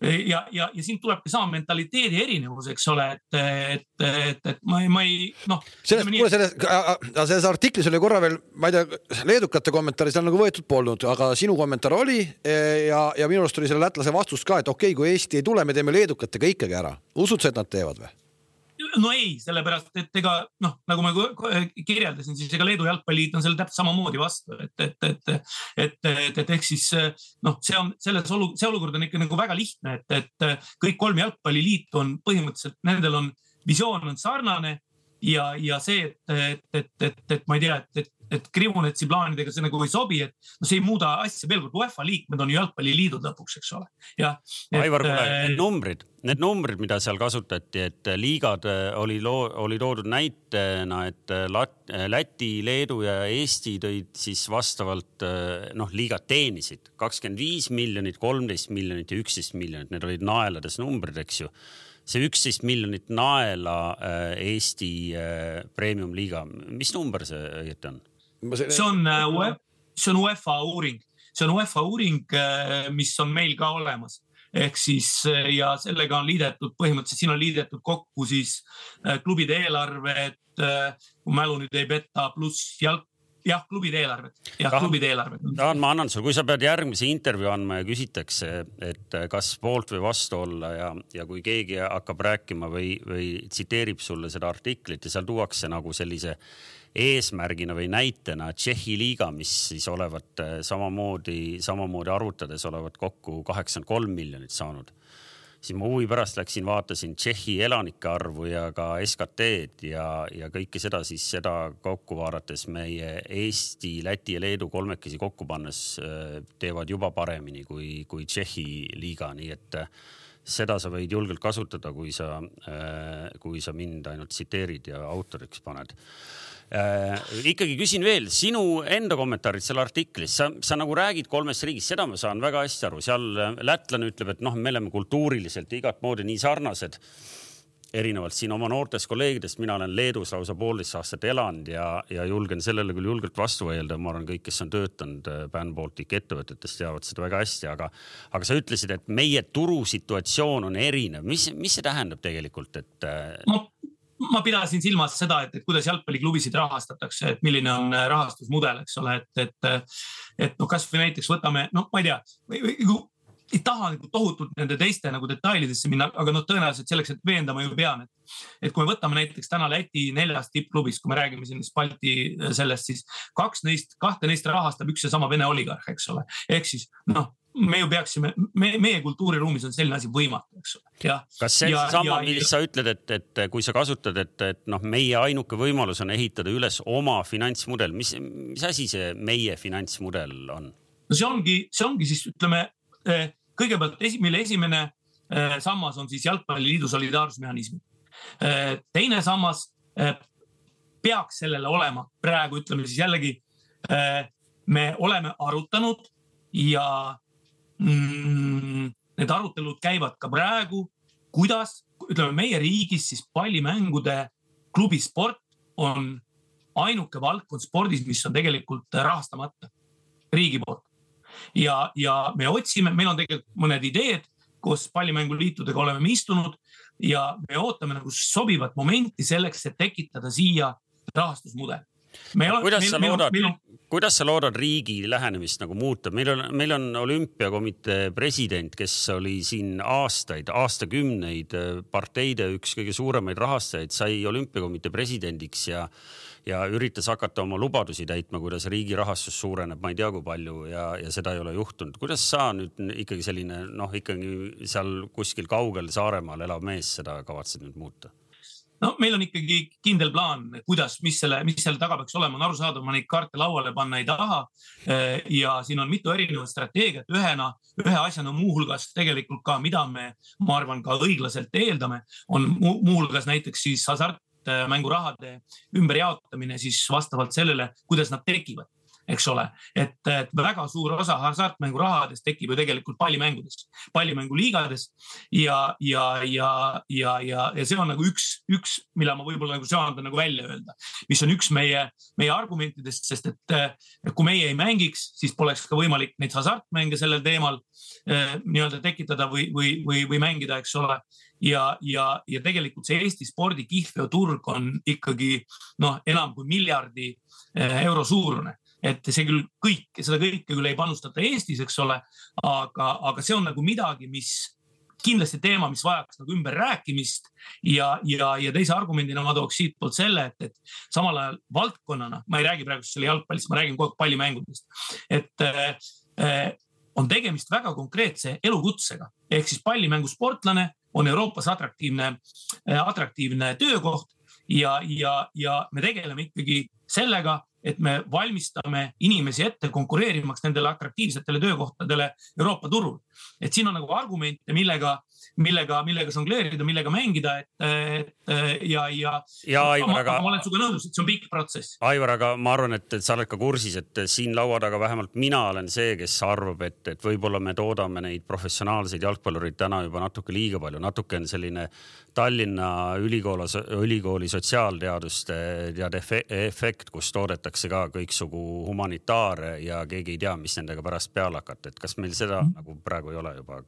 ja, ja, ja siin tulebki sama mentaliteedi erinevus, eks ole, et, et, et, et ma ei, ma ei noh. sellest, kuule selles, selles artiklis oli korra veel, ma ei tea, leedukate kommentaari seal nagu võetud polnud, aga sinu kommentaar oli e, ja, ja minu arust oli selle lätlase vastus ka, et okei okay,, kui Eesti ei tule, me teeme leedukatega ikkagi ära. usud sa, et nad teevad või? No ei, sellepärast et ega noh, nagu ma kirjeldasin, siis ega Leedu jalgpalliliit on selle täpselt samamoodi vastu, et, et, et, et, et, et ehk siis noh, see on selles olu, see olukord on ikka nagu väga lihtne, et, et kõik kolm jalgpalliliitu on põhimõtteliselt, nendel on visioon on sarnane ja, ja see, et, et, et, et, et ma ei tea, et, et et Krivunetsi plaanidega see nagu ei sobi, et no see ei muuda asja, veel kord UEFA liikmed on ju jalgpalliliidud lõpuks, eks ole. jah. Aivar, kuule äh, need numbrid, need numbrid, mida seal kasutati, et liigad äh, oli oli toodud näitena, et äh, Lat, Läti, Leedu ja Eesti tõid siis vastavalt noh, liigad teenisid kakskümmend viis miljonit, kolmteist miljonit ja üksteist miljonit, need olid naelades numbrid, eks ju see üksteist miljonit naela Eesti premium-liiga, mis number see õieti on? See on, äh, see on UEFA uuring, see on UEFA uuring, äh, mis on meil ka olemas. Ehk siis äh, ja sellega on liidetud põhimõtteliselt, siin on liidetud kokku siis klubide eelarved, kui mälu nüüd ei peta, pluss jalg, jah, klubide eelarved, jah, klubide eelarved. Jaan, ma annan sulle, kui sa pead järgmise intervjuu andma ja küsitakse, et kas poolt või vastu olla ja, ja kui keegi hakkab rääkima või, või tsiteerib sulle seda artiklit ja seal tuuakse nagu sellise eesmärgina või näitena Tšehhi liiga, mis siis olevat äh, samamoodi, samamoodi arvutades olevat kokku kaheksakümmend kolm miljonit saanud. Siis ma huvi pärast läksin, vaatasin Tšehhi elanike arvu ja ka SKT-d ja, ja kõike seda siis seda kokku vaadates meie Eesti, Läti ja Leedu kolmekesi kokku pannes äh, teevad juba paremini kui, kui Tšehhi liiga, nii et äh, seda sa võid julgelt kasutada, kui sa, kui sa mind ainult tsiteerid ja autoriks paned. Äh,. ikkagi küsin veel sinu enda kommentaarid selle artiklis, sa, sa nagu räägid kolmest riigist, seda ma saan väga hästi aru, seal äh, lätlane ütleb, et noh, me oleme kultuuriliselt igat moodi nii sarnased erinevalt siin oma noortest kolleegidest, mina olen Leedus lausa poolteist aastat elanud ja, ja julgen sellele küll julgelt vastu vaielda, ma arvan, kõik, kes on töötanud äh, Baltic ettevõtetes, teavad seda väga hästi, aga, aga sa ütlesid, et meie turusituatsioon on erinev, mis, mis see tähendab tegelikult, et no.? ma pidasin silmas seda, et, et kuidas jalgpalliklubisid rahastatakse, et milline on äh, rahastusmudel, eks ole, et, et, et noh, kasvõi näiteks võtame, noh, ma ei tea, ei taha nagu tohutult nende teiste nagu detailidesse minna, aga noh, tõenäoliselt selleks, et veenda ma ju pean, et, et kui me võtame näiteks täna Läti neljast tippklubist, kui me räägime sellest Balti äh, sellest, siis kaks neist, kahte neist rahastab üks ja sama Vene oligarh, eks ole, ehk siis noh me ju peaksime, me, meie kultuuriruumis on selline asi võimatu, eks ole, kas see on seesama, millest sa ütled, et, et kui sa kasutad, et, et noh, meie ainuke võimalus on ehitada üles oma finantsmudel, mis, mis asi see meie finantsmudel on? no see ongi, see ongi siis ütleme eh, kõigepealt esi, mille esimene eh, sammas on siis jalgpalliliidu solidaarsusmehhanism. Eh, teine sammas peaks sellele olema praegu ütleme siis jällegi me oleme arutanud ja mm, need arutelud käivad ka praegu, kuidas, ütleme meie riigis siis pallimängude klubisport on ainuke valdkond spordis, mis on tegelikult rahastamata riigi poolt. Ja, ja me otsime, meil on tegelikult mõned ideed, koos pallimänguliitudega oleme me istunud ja me ootame nagu sobivat momenti selleks, et tekitada siia rahastusmudel kuidas sa loodad, kuidas sa loodad riigi lähenemist nagu muuta, meil on, meil on olümpiakomitee president, kes oli siin aastaid, aastakümneid parteide üks kõige suuremaid rahastajaid, sai olümpiakomitee presidendiks ja ja üritas hakata oma lubadusi täitma, kuidas riigi rahastus suureneb, ma ei tea, kui palju ja, ja seda ei ole juhtunud. kuidas sa nüüd ikkagi selline noh, ikkagi seal kuskil kaugel Saaremaal elav mees seda kavatsed nüüd muuta? No meil on ikkagi kindel plaan, kuidas, mis selle, mis selle taga peaks olema, on arusaadav, ma neid kaarte lauale panna ei taha. ja siin on mitu erinevat strateegiat, ühena, ühe asjana muuhulgas tegelikult ka, mida me, ma arvan, ka õiglaselt eeldame, on muuhulgas näiteks siis hasartmängurahade ümberjaotamine siis vastavalt sellele, kuidas nad tekivad eks ole, et, et väga suur osa hasartmängurahadest tekib ju tegelikult pallimängudest, pallimänguliigades. Ja, ja, ja, ja, ja, ja see on nagu üks, üks, mille ma võib-olla nagu söandan nagu välja öelda, mis on üks meie, meie argumentidest, sest et kui meie ei mängiks, siis poleks ka võimalik neid hasartmänge sellel teemal eh, nii-öelda tekitada või, või, või, või mängida, eks ole. Ja, ja, ja tegelikult see Eesti spordi kihlveoturg on ikkagi noh, enam kui miljardi eh, euro suurune et see küll kõik, seda kõike küll ei panustata Eestis, eks ole, aga, aga see on nagu midagi, mis kindlasti teema, mis vajaks nagu ümberrääkimist. Ja, ja, ja teise argumendina ma tooks siitpoolt selle, et, et samal ajal valdkonnana, ma ei räägi praegu selle jalgpallist, ma räägin kogu aeg pallimängudest, et äh, on tegemist väga konkreetse elukutsega. Ehk siis pallimängusportlane on Euroopas atraktiivne, atraktiivne töökoht ja, ja, ja me tegeleme ikkagi sellega, et me valmistame inimesi ette konkureerimaks nendele atraktiivsetele töökohtadele Euroopa turul. Et siin on nagu argumente, millega, millega, millega žongleerida, millega mängida, et, et ja, ja. ja Aivar, aga. ma olen sinuga nõus, et see on pikk protsess. Aivar, aga ma arvan, et, et sa oled ka kursis, et siin laua taga vähemalt mina olen see, kes arvab, et, et võib-olla me toodame neid professionaalseid jalgpallureid täna juba natuke liiga palju, natuke on selline Tallinna ülikool, ülikooli sotsiaalteaduste tead efekt, kus toodetakse ka kõiksugu humanitaare ja keegi ei tea, mis nendega pärast peale hakata, et kas meil seda mm. nagu praegu ei ole juba?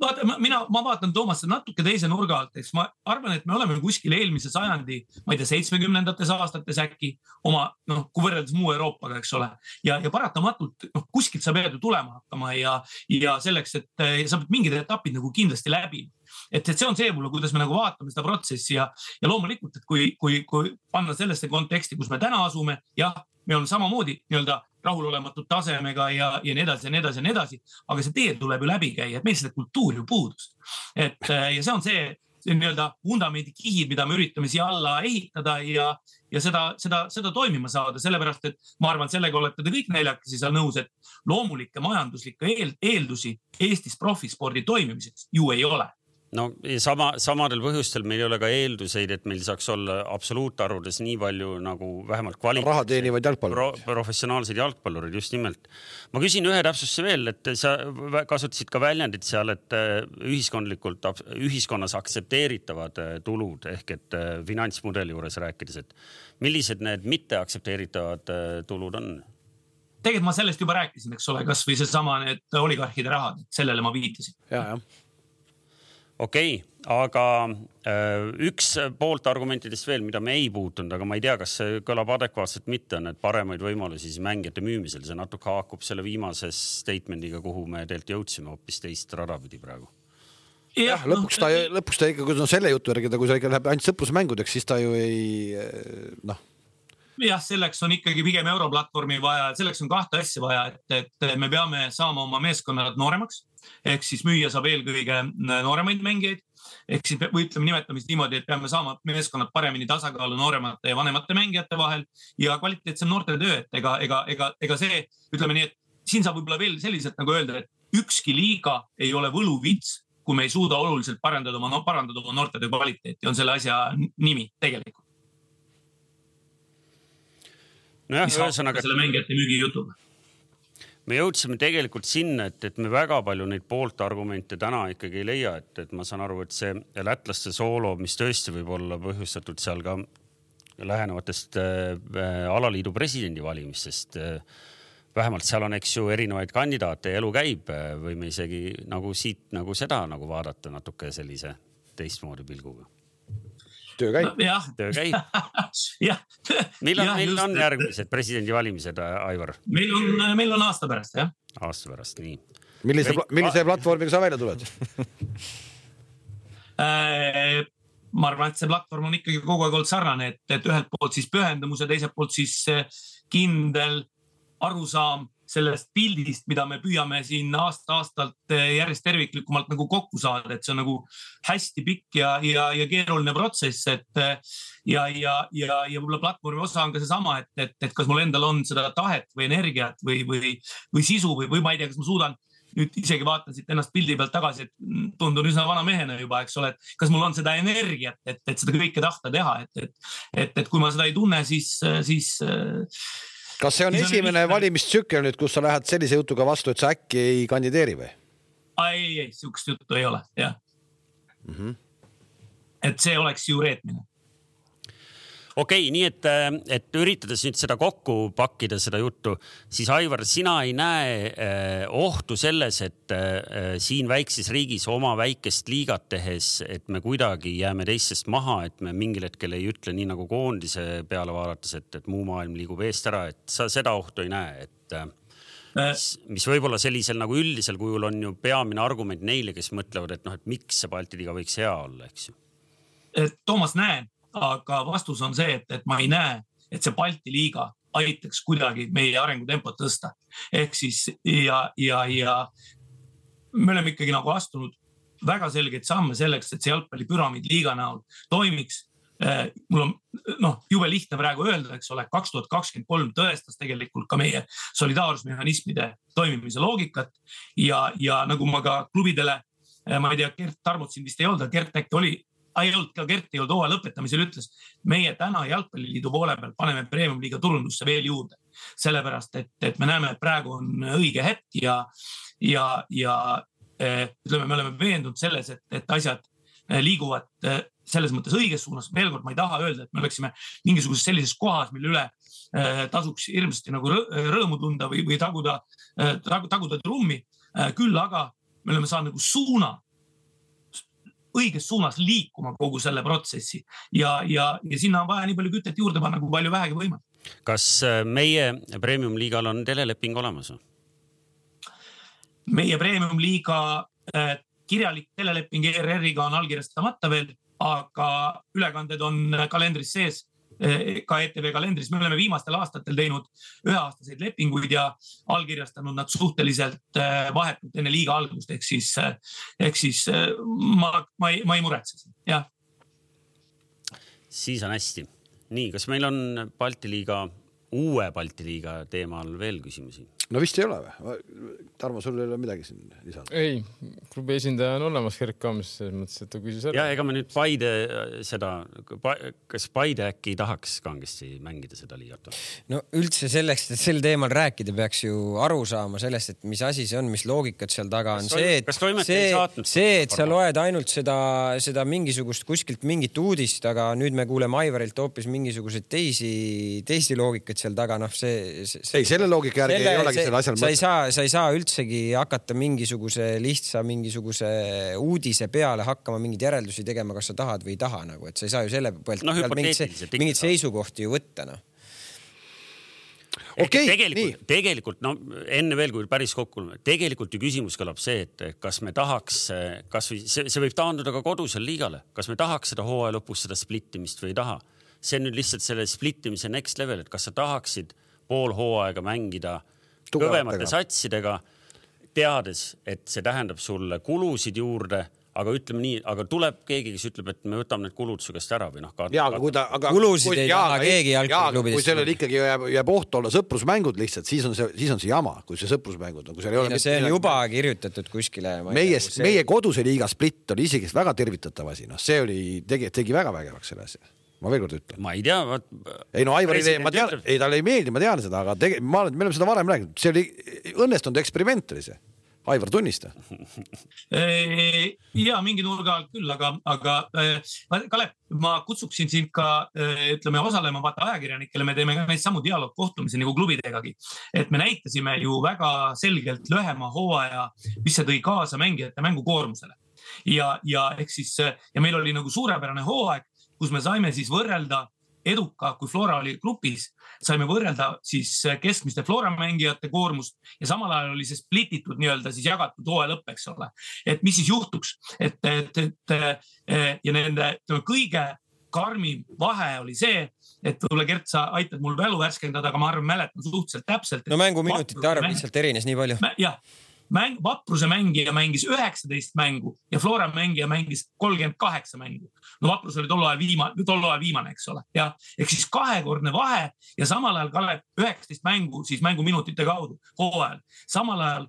vaata, mina, ma vaatan Toomas natuke teise nurga alt, eks ma arvan, et me oleme kuskil eelmise sajandi, ma ei tea, seitsmekümnendates aastates äkki oma noh, kui võrreldes muu Euroopaga, eks ole. ja, ja paratamatult noh, kuskilt sa pead ju tulema hakkama ja, ja selleks, et sa pead mingid etapid nagu kindlasti läbima et, et see on see võib-olla, kuidas me nagu vaatame seda protsessi ja, ja loomulikult, et kui, kui, kui panna sellesse konteksti, kus me täna asume, jah, me oleme samamoodi nii-öelda rahulolematud tasemega ja, ja nii edasi ja nii edasi ja nii edasi. aga see tee tuleb ju läbi käia, et meil seda kultuuri ju puudus. et ja see on see, see nii-öelda vundamendi kihid, mida me üritame siia alla ehitada ja, ja seda, seda, seda toimima saada, sellepärast et ma arvan, sellega olete te kõik neljakesi seal nõus, et loomulikke majanduslikke eel, eeldusi Eestis profispordi toimimiseks ju ei ole no sama, samadel põhjustel meil ei ole ka eelduseid, et meil saaks olla absoluutarvudes nii palju nagu vähemalt kvaliteetseid. raha teenivaid jalgpallureid pro,. professionaalseid jalgpallureid, just nimelt. ma küsin ühe täpsustuse veel, et sa kasutasid ka väljendit seal, et äh, ühiskondlikult, ühiskonnas aktsepteeritavad äh, tulud ehk et äh, finantsmudeli juures rääkides, et millised need mitte aktsepteeritavad tulud on? tegelikult ma sellest juba rääkisin, eks ole, kasvõi seesama need oligarhide rahad, sellele ma viitasin. ja, jah okei okay,, aga äh, üks poolt argumentidest veel, mida me ei puutunud, aga ma ei tea, kas see kõlab adekvaatselt, mitte, on, et paremaid võimalusi siis mängijate müümisel, see natuke haakub selle viimase statement'iga, kuhu me tegelikult jõudsime hoopis teist rada pidi praegu. Jah, lõpuks ta, lõpuks ta ikka, kui no selle jutu järgi ta, kui ta ikka läheb ainult sõprusmängudeks, siis ta ju ei noh, jah, selleks on ikkagi pigem europlatvormi vaja, selleks on kahte asja vaja, et, et me peame saama oma meeskonnad nooremaks ehk siis müüa saab eelkõige nooremaid mängijaid ehk siis või ütleme, nimetame siis niimoodi, et peame saama meeskonnad paremini tasakaalu nooremate ja vanemate mängijate vahel ja kvaliteetsem noortetöö, et ega, ega, ega, ega see, ütleme nii, et siin saab võib-olla veel selliselt nagu öelda, et ükski liiga ei ole võluvits, kui me ei suuda oluliselt parandada oma no,, parandada oma noortetöö kvaliteeti, on selle asja nimi tegelikult. nojah, ühesõnaga. selle mängijate müügijutuga me jõudsime tegelikult sinna, et, et me väga palju neid pooltargumente täna ikkagi ei leia, et, et ma saan aru, et see lätlaste soolo, mis tõesti võib olla põhjustatud seal ka lähenevatest äh, alaliidu presidendivalimistest äh, vähemalt seal on, eks ju, erinevaid kandidaate ja elu käib, äh, võime isegi nagu siit nagu seda nagu vaadata natuke sellise teistmoodi pilguga töö käib no,. töö käib jah. millal just, on järgmised presidendivalimised, Aivar? meil on, meil on aasta pärast jah. aasta pärast, nii. millise, millise platvormiga sa välja tuled äh, ma arvan, et see platvorm on ikkagi kogu aeg olnud sarnane, et, et ühelt poolt siis pühendumus ja teiselt poolt siis kindel arusaam sellest pildist, mida me püüame siin aasta-aastalt eh, järjest terviklikumalt nagu kokku saada, et see on nagu hästi pikk ja, ja, ja keeruline protsess, et eh, ja, ja, ja, ja võib-olla platvormi osa on ka seesama, et, et, et kas mul endal on seda tahet või energiat või, või, või sisu või, või ma ei tea, kas ma suudan nüüd isegi vaatan siit ennast pildi pealt tagasi, et tundun üsna vana mehena juba, eks ole, et kas mul on seda energiat, et, et seda kõike tahta teha, et, et, et, et kui ma seda ei tunne, siis, siis kas see on siis esimene on valimistsükkel nüüd, kus sa lähed sellise jutuga vastu, et sa äkki ei kandideeri või? ei, ei, sihukest juttu ei ole, jah mm. -hmm. et see oleks ju reetmine okei okay,, nii et, äh, et üritades nüüd seda kokku pakkida, seda juttu, siis Aivar, sina ei näe eh, ohtu selles, et eh, siin väikses riigis oma väikest liigat tehes, et me kuidagi jääme teistest maha, et me mingil hetkel ei ütle nii nagu koondise peale vaadates, et, et muu maailm liigub eest ära, et sa seda ohtu ei näe, et mis, mis võib-olla sellisel nagu üldisel kujul on ju peamine argument neile, kes mõtlevad, et noh, et miks see Balti liiga võiks hea olla, eks ju. Toomas, näen aga vastus on see, et, et ma ei näe, et see Balti liiga aitaks kuidagi meie arengutempot tõsta. ehk siis ja, ja, ja me oleme ikkagi nagu astunud väga selgeid samme selleks, et see jalgpallipüramiid liiga näol toimiks eh, mul on noh, jube lihtne praegu öelda, eks ole, kaks tuhat kakskümmend kolm tõestas tegelikult ka meie solidaarsusmehhanismide toimimise loogikat ja, ja nagu ma ka klubidele, eh, ma ei tea, Gert Tarmot siin vist ei olnud, aga Gert äkki oli ei olnud ka Gert ei olnud hooaja lõpetamisel, ütles meie täna jalgpalliliidu poole peal paneme premium-liiga turundusse veel juurde. sellepärast, et, et me näeme, et praegu on õige hetk ja, ja, ja eh, ütleme, me oleme veendunud selles, et, et asjad eh, liiguvad eh, selles mõttes õiges suunas. veel kord, ma ei taha öelda, et me oleksime mingisuguses sellises kohas, mille üle tasuks hirmsasti nagu rõõmu tunda või, või taguda, taguda trummi. küll aga me oleme saanud nagu suuna õiges suunas liikuma kogu selle protsessi ja, ja, ja sinna on vaja nii palju kütet juurde panna, kui palju vähegi võimalik. kas äh, meie premium liigal on teleleping olemas? meie premium liiga äh, kirjalik teleleping ERR-iga on allkirjastamata veel, aga ülekanded on kalendris sees ka ETV kalendris, me oleme viimastel aastatel teinud üheaastaseid lepinguid ja allkirjastanud nad suhteliselt eh, vahetult enne liiga algust, ehk siis, eh, ehk siis ma, ma ei, ma ei muretse, jah. siis on hästi. nii, kas meil on Balti liiga, uue Balti liiga teemal veel küsimusi? No vist ei ole või? Tarmo, sul ei ole midagi siin lisada? ei, klubi esindaja on olemas Gerd Kams, selles mõttes, et ta küsis ära. ja ega me nüüd Paide äh, seda, kas Paide äkki ei tahaks kangesti mängida seda liigat? no üldse selleks, et sel teemal rääkida, peaks ju aru saama sellest, et mis asi see on, mis loogikat seal taga on. see, et see, see, et sa loed ainult seda, seda mingisugust kuskilt mingit uudist, aga nüüd me kuuleme Aivarilt hoopis mingisuguseid teisi, teisi loogikaid seal taga, noh, see, see. ei, selle loogika järgi selle, ei olegi see, asjal sa ei saa, sa ei saa üldsegi hakata mingisuguse lihtsa mingisuguse uudise peale hakkama mingeid järeldusi tegema, kas sa tahad või ei taha nagu, et sa ei saa ju selle pealt no, mingeid, mingeid seisukohti ju võtta noh. Okay, tegelikult, tegelikult no enne veel, kui päris kokku, tegelikult ju küsimus kõlab see, et kas me tahaks, kasvõi see, see võib taanduda ka kodusel liigale, kas me tahaks seda hooaja lõpus seda splittimist või ei taha? See on nüüd lihtsalt selle split imise next level, et kas sa tahaksid pool hooaega mängida. Kõvemate satsidega, teades, et see tähendab sulle kulusid juurde aga ütleme nii, aga tuleb keegi, kes ütleb, et me võtame need kulud su käest ära või noh. ja aga kui ta, aga. Kulusid ei taha keegi jalgpalliklubidest. kui sellel ikkagi jääb, jääb ohtu olla sõprusmängud lihtsalt, siis on see, siis on see jama, kui see sõprusmängud on, kui seal ei ole. no see on juba kirjutatud kuskile. meie, meie koduse liiga split oli isegi väga tervitatav asi, noh, see oli, tegi, tegi väga vägevaks selle asja ma veel kord ütlen. ma ei tea ma.... ei no Aivar ei tee, ma tean, ei talle ei meeldi, ma tean seda, aga tege-, ma olen, me oleme seda varem rääkinud, see oli õnnestunud eksperiment oli see Aivar, tunnista. ja mingi nurga alt küll, aga, aga Kalev, ma kutsuksin sind ka ütleme osalema, vaata ajakirjanikele, me teeme ka neid samu dialoogkohtumisi nagu klubidegagi. et me näitasime ju väga selgelt lühema hooaja, mis see tõi kaasa mängijate mängukoormusele ja, ja ehk siis ja meil oli nagu suurepärane hooaeg, kus me saime siis võrrelda eduka, kui Flora oli grupis, saime võrrelda siis keskmiste Flora mängijate koormust ja samal ajal oli see split itud nii-öelda siis jagatud hooaja lõpp, eks ole. et mis siis juhtuks, et, et, et ja nende ütleme kõige karmim vahe oli see, et võib-olla Gert, sa aitad mul mälu värskendada, aga ma arvan, mäletan suhteliselt täpselt. no mänguminutite arv lihtsalt erines nii palju. jah mäng, Vapruse mängija mängis üheksateist mängu ja Flora mängija mängis kolmkümmend kaheksa mängu. no Vaprus oli tol ajal viimane, tol ajal viimane, eks ole, jah. ehk siis kahekordne vahe ja samal ajal Kalev üheksateist mängu siis mänguminutite kaudu hooajal. samal ajal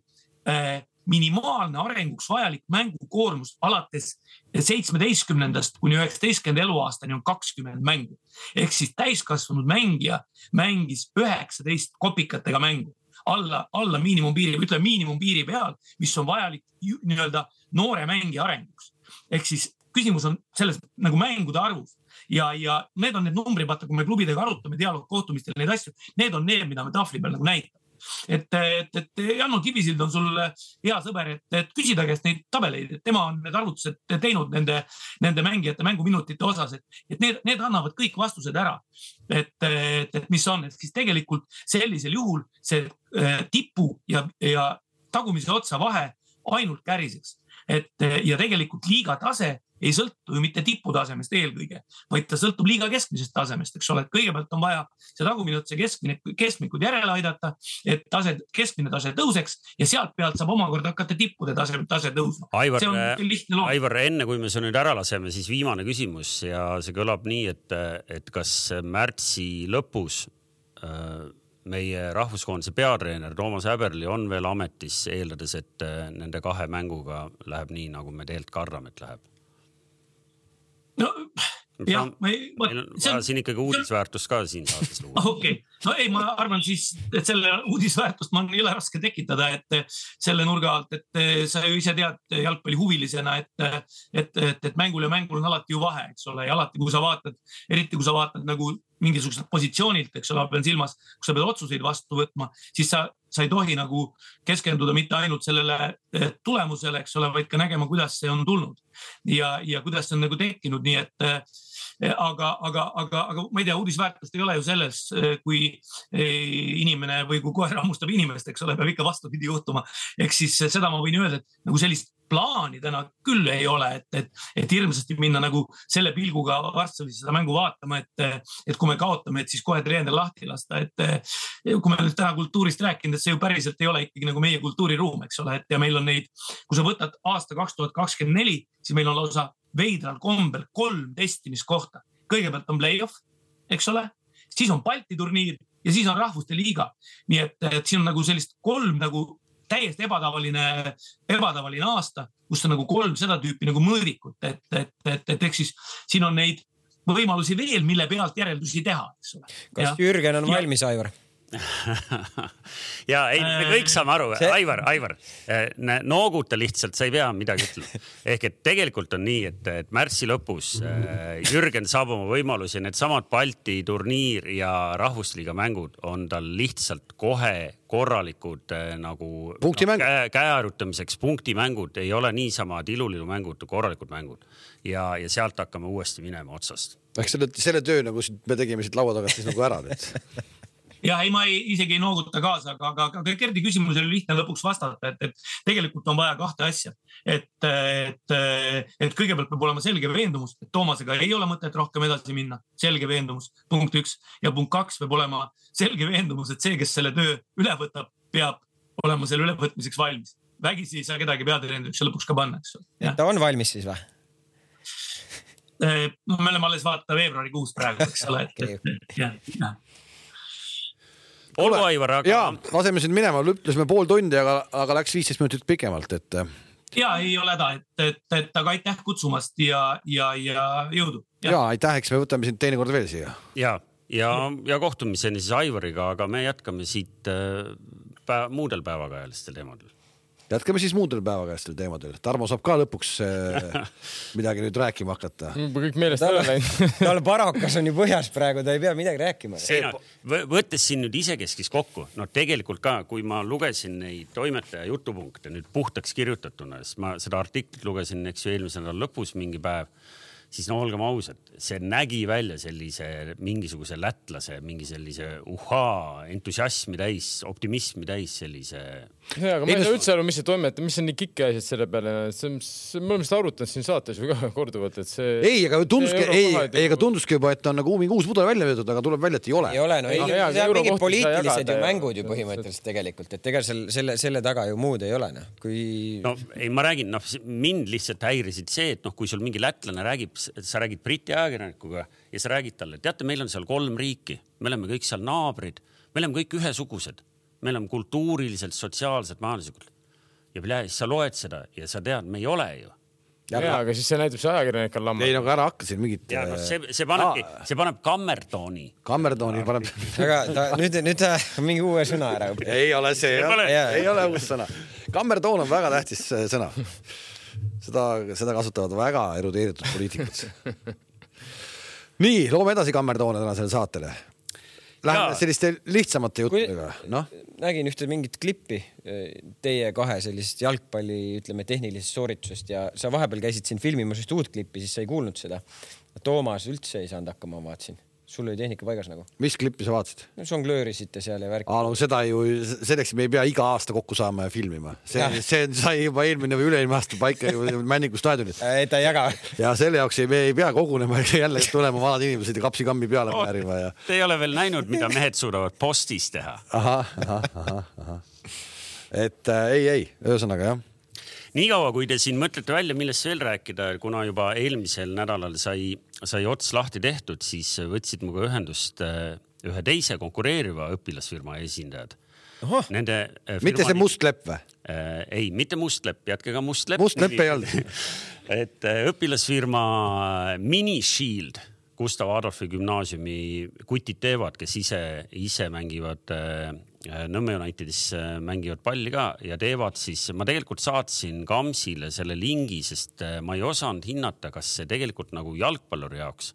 äh, minimaalne arenguks vajalik mängukoormus alates seitsmeteistkümnendast kuni üheksateistkümnenda eluaastani on kakskümmend mängu. ehk siis täiskasvanud mängija mängis üheksateist kopikatega mängu alla, alla miinimumpiiri, ütleme miinimumpiiri peal, mis on vajalik nii-öelda noore mängija arenguks. ehk siis küsimus on selles nagu mängude arvus ja, ja need on need numbrid, vaata, kui me klubidega arutame dialoogkohtumistel neid asju, need on need, mida me tahvli peal nagu näitame et, et, et Janno Kivisild on sul hea sõber, et, et küsida käest neid tabeleid, et tema on need arvutused teinud nende, nende mängijate mänguminutite osas, et, et need, need annavad kõik vastused ära. et, et, et mis on, et siis tegelikult sellisel juhul see äh, tipu ja, ja tagumise otsa vahe ainult käriseks, et ja tegelikult liiga tase ei sõltu ju mitte tiputasemest eelkõige, vaid ta sõltub liiga keskmisest tasemest, eks ole, et kõigepealt on vaja see tagumine ots ja keskmine, keskmikud järele aidata, et tase, keskmine tase tõuseks ja sealt pealt saab omakorda hakata tippude tase, tase tõusma. Aivar, Aivar, enne kui me su nüüd ära laseme, siis viimane küsimus ja see kõlab nii, et, et kas märtsi lõpus äh, meie rahvuskoondise peatreener Toomas Häberli on veel ametis, eeldades, et nende kahe mänguga läheb nii, nagu me tegelikult kardame, et läheb no jah, ma ei. meil on vaja siin ikkagi uudisväärtust ka siin saates luua. okei okay., no ei, ma arvan siis, et selle uudisväärtust on jõle raske tekitada, et selle nurga alt, et sa ju ise tead jalgpallihuvilisena, et, et, et, et mängul ja mängul on alati ju vahe, eks ole, ja alati, kui sa vaatad, eriti kui sa vaatad nagu mingisuguselt positsioonilt, eks ole, ma pean silmas, kui sa pead otsuseid vastu võtma, siis sa, sa ei tohi nagu keskenduda mitte ainult sellele eh, tulemusele, eks ole, vaid ka nägema, kuidas see on tulnud ja, ja kuidas see on nagu tekkinud, nii et eh, aga, aga, aga, aga ma ei tea, uudisväärtust ei ole ju selles, eh, kui inimene või kui koer hammustab inimest, eks ole, peab ikka vastupidi juhtuma. ehk siis seda ma võin öelda, et nagu sellist plaani täna küll ei ole, et, et, et hirmsasti minna nagu selle pilguga Varssavis seda mängu vaatama, et, et kui me kaotame, et siis kohe treener lahti lasta, et kui me nüüd täna kultuurist rääkinud, et see ju päriselt ei ole ikkagi nagu meie kultuuriruum, eks ole, et ja meil on neid, kui sa võtad aasta kaks tuhat kakskümmend neli, siis meil on lausa veidral kombel kolm testimiskohta. kõigepealt on play-off, eks ole, siis on Balti turniir ja siis on rahvuste liiga. nii et, et siin on nagu sellist kolm nagu täiesti ebatavaline, ebatavaline aasta, kus on nagu kolm seda tüüpi nagu mõõdikut, et, et, et, et eks siis siin on neid võimalusi veel, mille pealt järeldusi teha, eks ole. kas ja, Jürgen on valmis, Aivar? ja ei, me kõik saame aru. See..., Aivar, Aivar, nooguta lihtsalt, sa ei pea midagi ütlema. ehk et tegelikult on nii, et, et märtsi lõpus äh, Jürgen saab oma võimalusi, needsamad Balti turniir ja Rahvusliiga mängud on tal lihtsalt kohe korralikud äh, nagu no, käe, käe harjutamiseks punktimängud, ei ole niisama tilulilumängud, korralikud mängud. Ja, ja sealt hakkame uuesti minema otsast. ehk selle, selle töö nagu me tegime siit laua tagant siis nagu ära nüüd ja ei, ma ei, isegi ei nooguta kaasa, aga, aga, aga Gerdi küsimusele lihtne lõpuks vastata, et, et tegelikult on vaja kahte asja. et, et, et kõigepealt peab olema selge veendumus, et Toomasega ei ole mõtet rohkem edasi minna, selge veendumus, punkt üks. ja punkt kaks peab olema selge veendumus, et see, kes selle töö üle võtab, peab olema selle ülevõtmiseks valmis. vägisi ei saa kedagi peatreeneriks lõpuks ka panna, eks ole. ta on valmis siis või? noh, me oleme alles vaata veebruarikuus praegu, eks ole, et, et, et jah, jah olgu, Aivar, aga. ja, laseme sind minema, ütlesime pool tundi, aga, aga läks viisteist minutit pikemalt, et. Äh, ja ei ole häda, et, et, et aga aitäh kutsumast ja, ja, ja jõudu. ja aitäh, eks me võtame sind teinekord veel siia. ja, ja, ja kohtumiseni siis Aivariga, aga me jätkame siit äh, päev, muudel päevakajalistel teemadel jätkame siis muudel päevakajastel teemadel. Tarmo saab ka lõpuks äh, midagi nüüd rääkima hakata. kõik meelest ära läinud. tal parakas on ju põhjas praegu, ta ei pea midagi rääkima. võttes siin nüüd isekeskis kokku, no tegelikult ka, kui ma lugesin neid toimetaja jutupunkte nüüd puhtaks kirjutatuna, sest ma seda artiklit lugesin, eks ju, eelmise nädala lõpus mingi päev siis no olgem ausad, see nägi välja sellise mingisuguse lätlase mingi sellise uhhaa entusiasmi täis, optimismi täis sellise. ja, aga ma ei saa üldse aru, mis see toimetaja, mis on nii kike asjad selle peale, see on, me oleme seda arutanud siin saates ju ka korduvalt, et see. ei, aga tunduski, ei, ei, aga tunduski juba, et on nagu mingi uus pudel välja veetud, aga tuleb välja, et ei ole. ei ole, no ei, see on mingid poliitilised ju mängud ju põhimõtteliselt tegelikult, et ega seal selle, selle taga ju muud ei ole noh, kui. no ei, ma räägin, noh, mind lihtsalt häirisid see, et noh, kui sul mingi lätlane räägib sa räägid Briti ajakirjanikuga ja sa räägid talle, teate, meil on seal kolm riiki, me oleme kõik seal naabrid, me oleme kõik ühesugused, me oleme kultuuriliselt, sotsiaalselt, majanduslikult. ja siis sa loed seda ja sa tead, me ei ole ju ja, ja, aga siis see näitab, see ajakirjanik on lammas. ei no aga ära hakka siin mingit. ja noh, see, see panebki ah., see paneb kammertooni. kammertooni paneb. aga ta nüüd, nüüd ta mingi uue sõna ära ei ole see, ei ole uus sõna. kammertoon on väga tähtis äh, sõna seda, seda kasutavad väga erudeeritud poliitikud. nii, loome edasi kammertoone tänasele saatele. Läheme selliste lihtsamate juttudega, noh. nägin ühte mingit klippi eh, teie kahe sellisest jalgpalli, ütleme, tehnilisest sooritusest ja sa vahepeal käisid siin filmimas ühte uut klippi, siis sa ei kuulnud seda. Toomas üldse ei saanud hakkama, ma vaatasin sul oli tehnika paigas nagu. mis klippi sa vaatasid? no žonglöörisite seal ja värk. aa, no seda ju, selleks me ei pea iga aasta kokku saama ja filmima. see, see sai juba eelmine või üle-eelmine aasta paika ju Männiku staadionil. ei, ta ei jaga. ja selle jaoks ei, me ei pea kogunema ja jälle tulema vanad inimesed ja kapsikammi peale määrima ja. Te ei ole veel näinud, mida mehed suudavad postis teha. ahah, ahah, ahah, ahah. et äh, ei, ei, ühesõnaga jah niikaua, kui te siin mõtlete välja, millest veel rääkida, kuna juba eelmisel nädalal sai, sai ots lahti tehtud, siis võtsid minuga ühendust äh, ühe teise konkureeriva õpilasfirma esindajad. Nende äh, mitte see must lepp või äh,? ei, mitte must lepp, jätke ka must lepp. must lepp ei olnud et õpilasfirma Mini Shield Gustav Adolfi gümnaasiumi kutid teevad, kes ise, ise mängivad Nõmme Unitedis äh, mängivad palli ka ja teevad siis, ma tegelikult saatsin Kamsile selle lingi, sest äh, ma ei osanud hinnata, kas see tegelikult nagu jalgpalluri jaoks.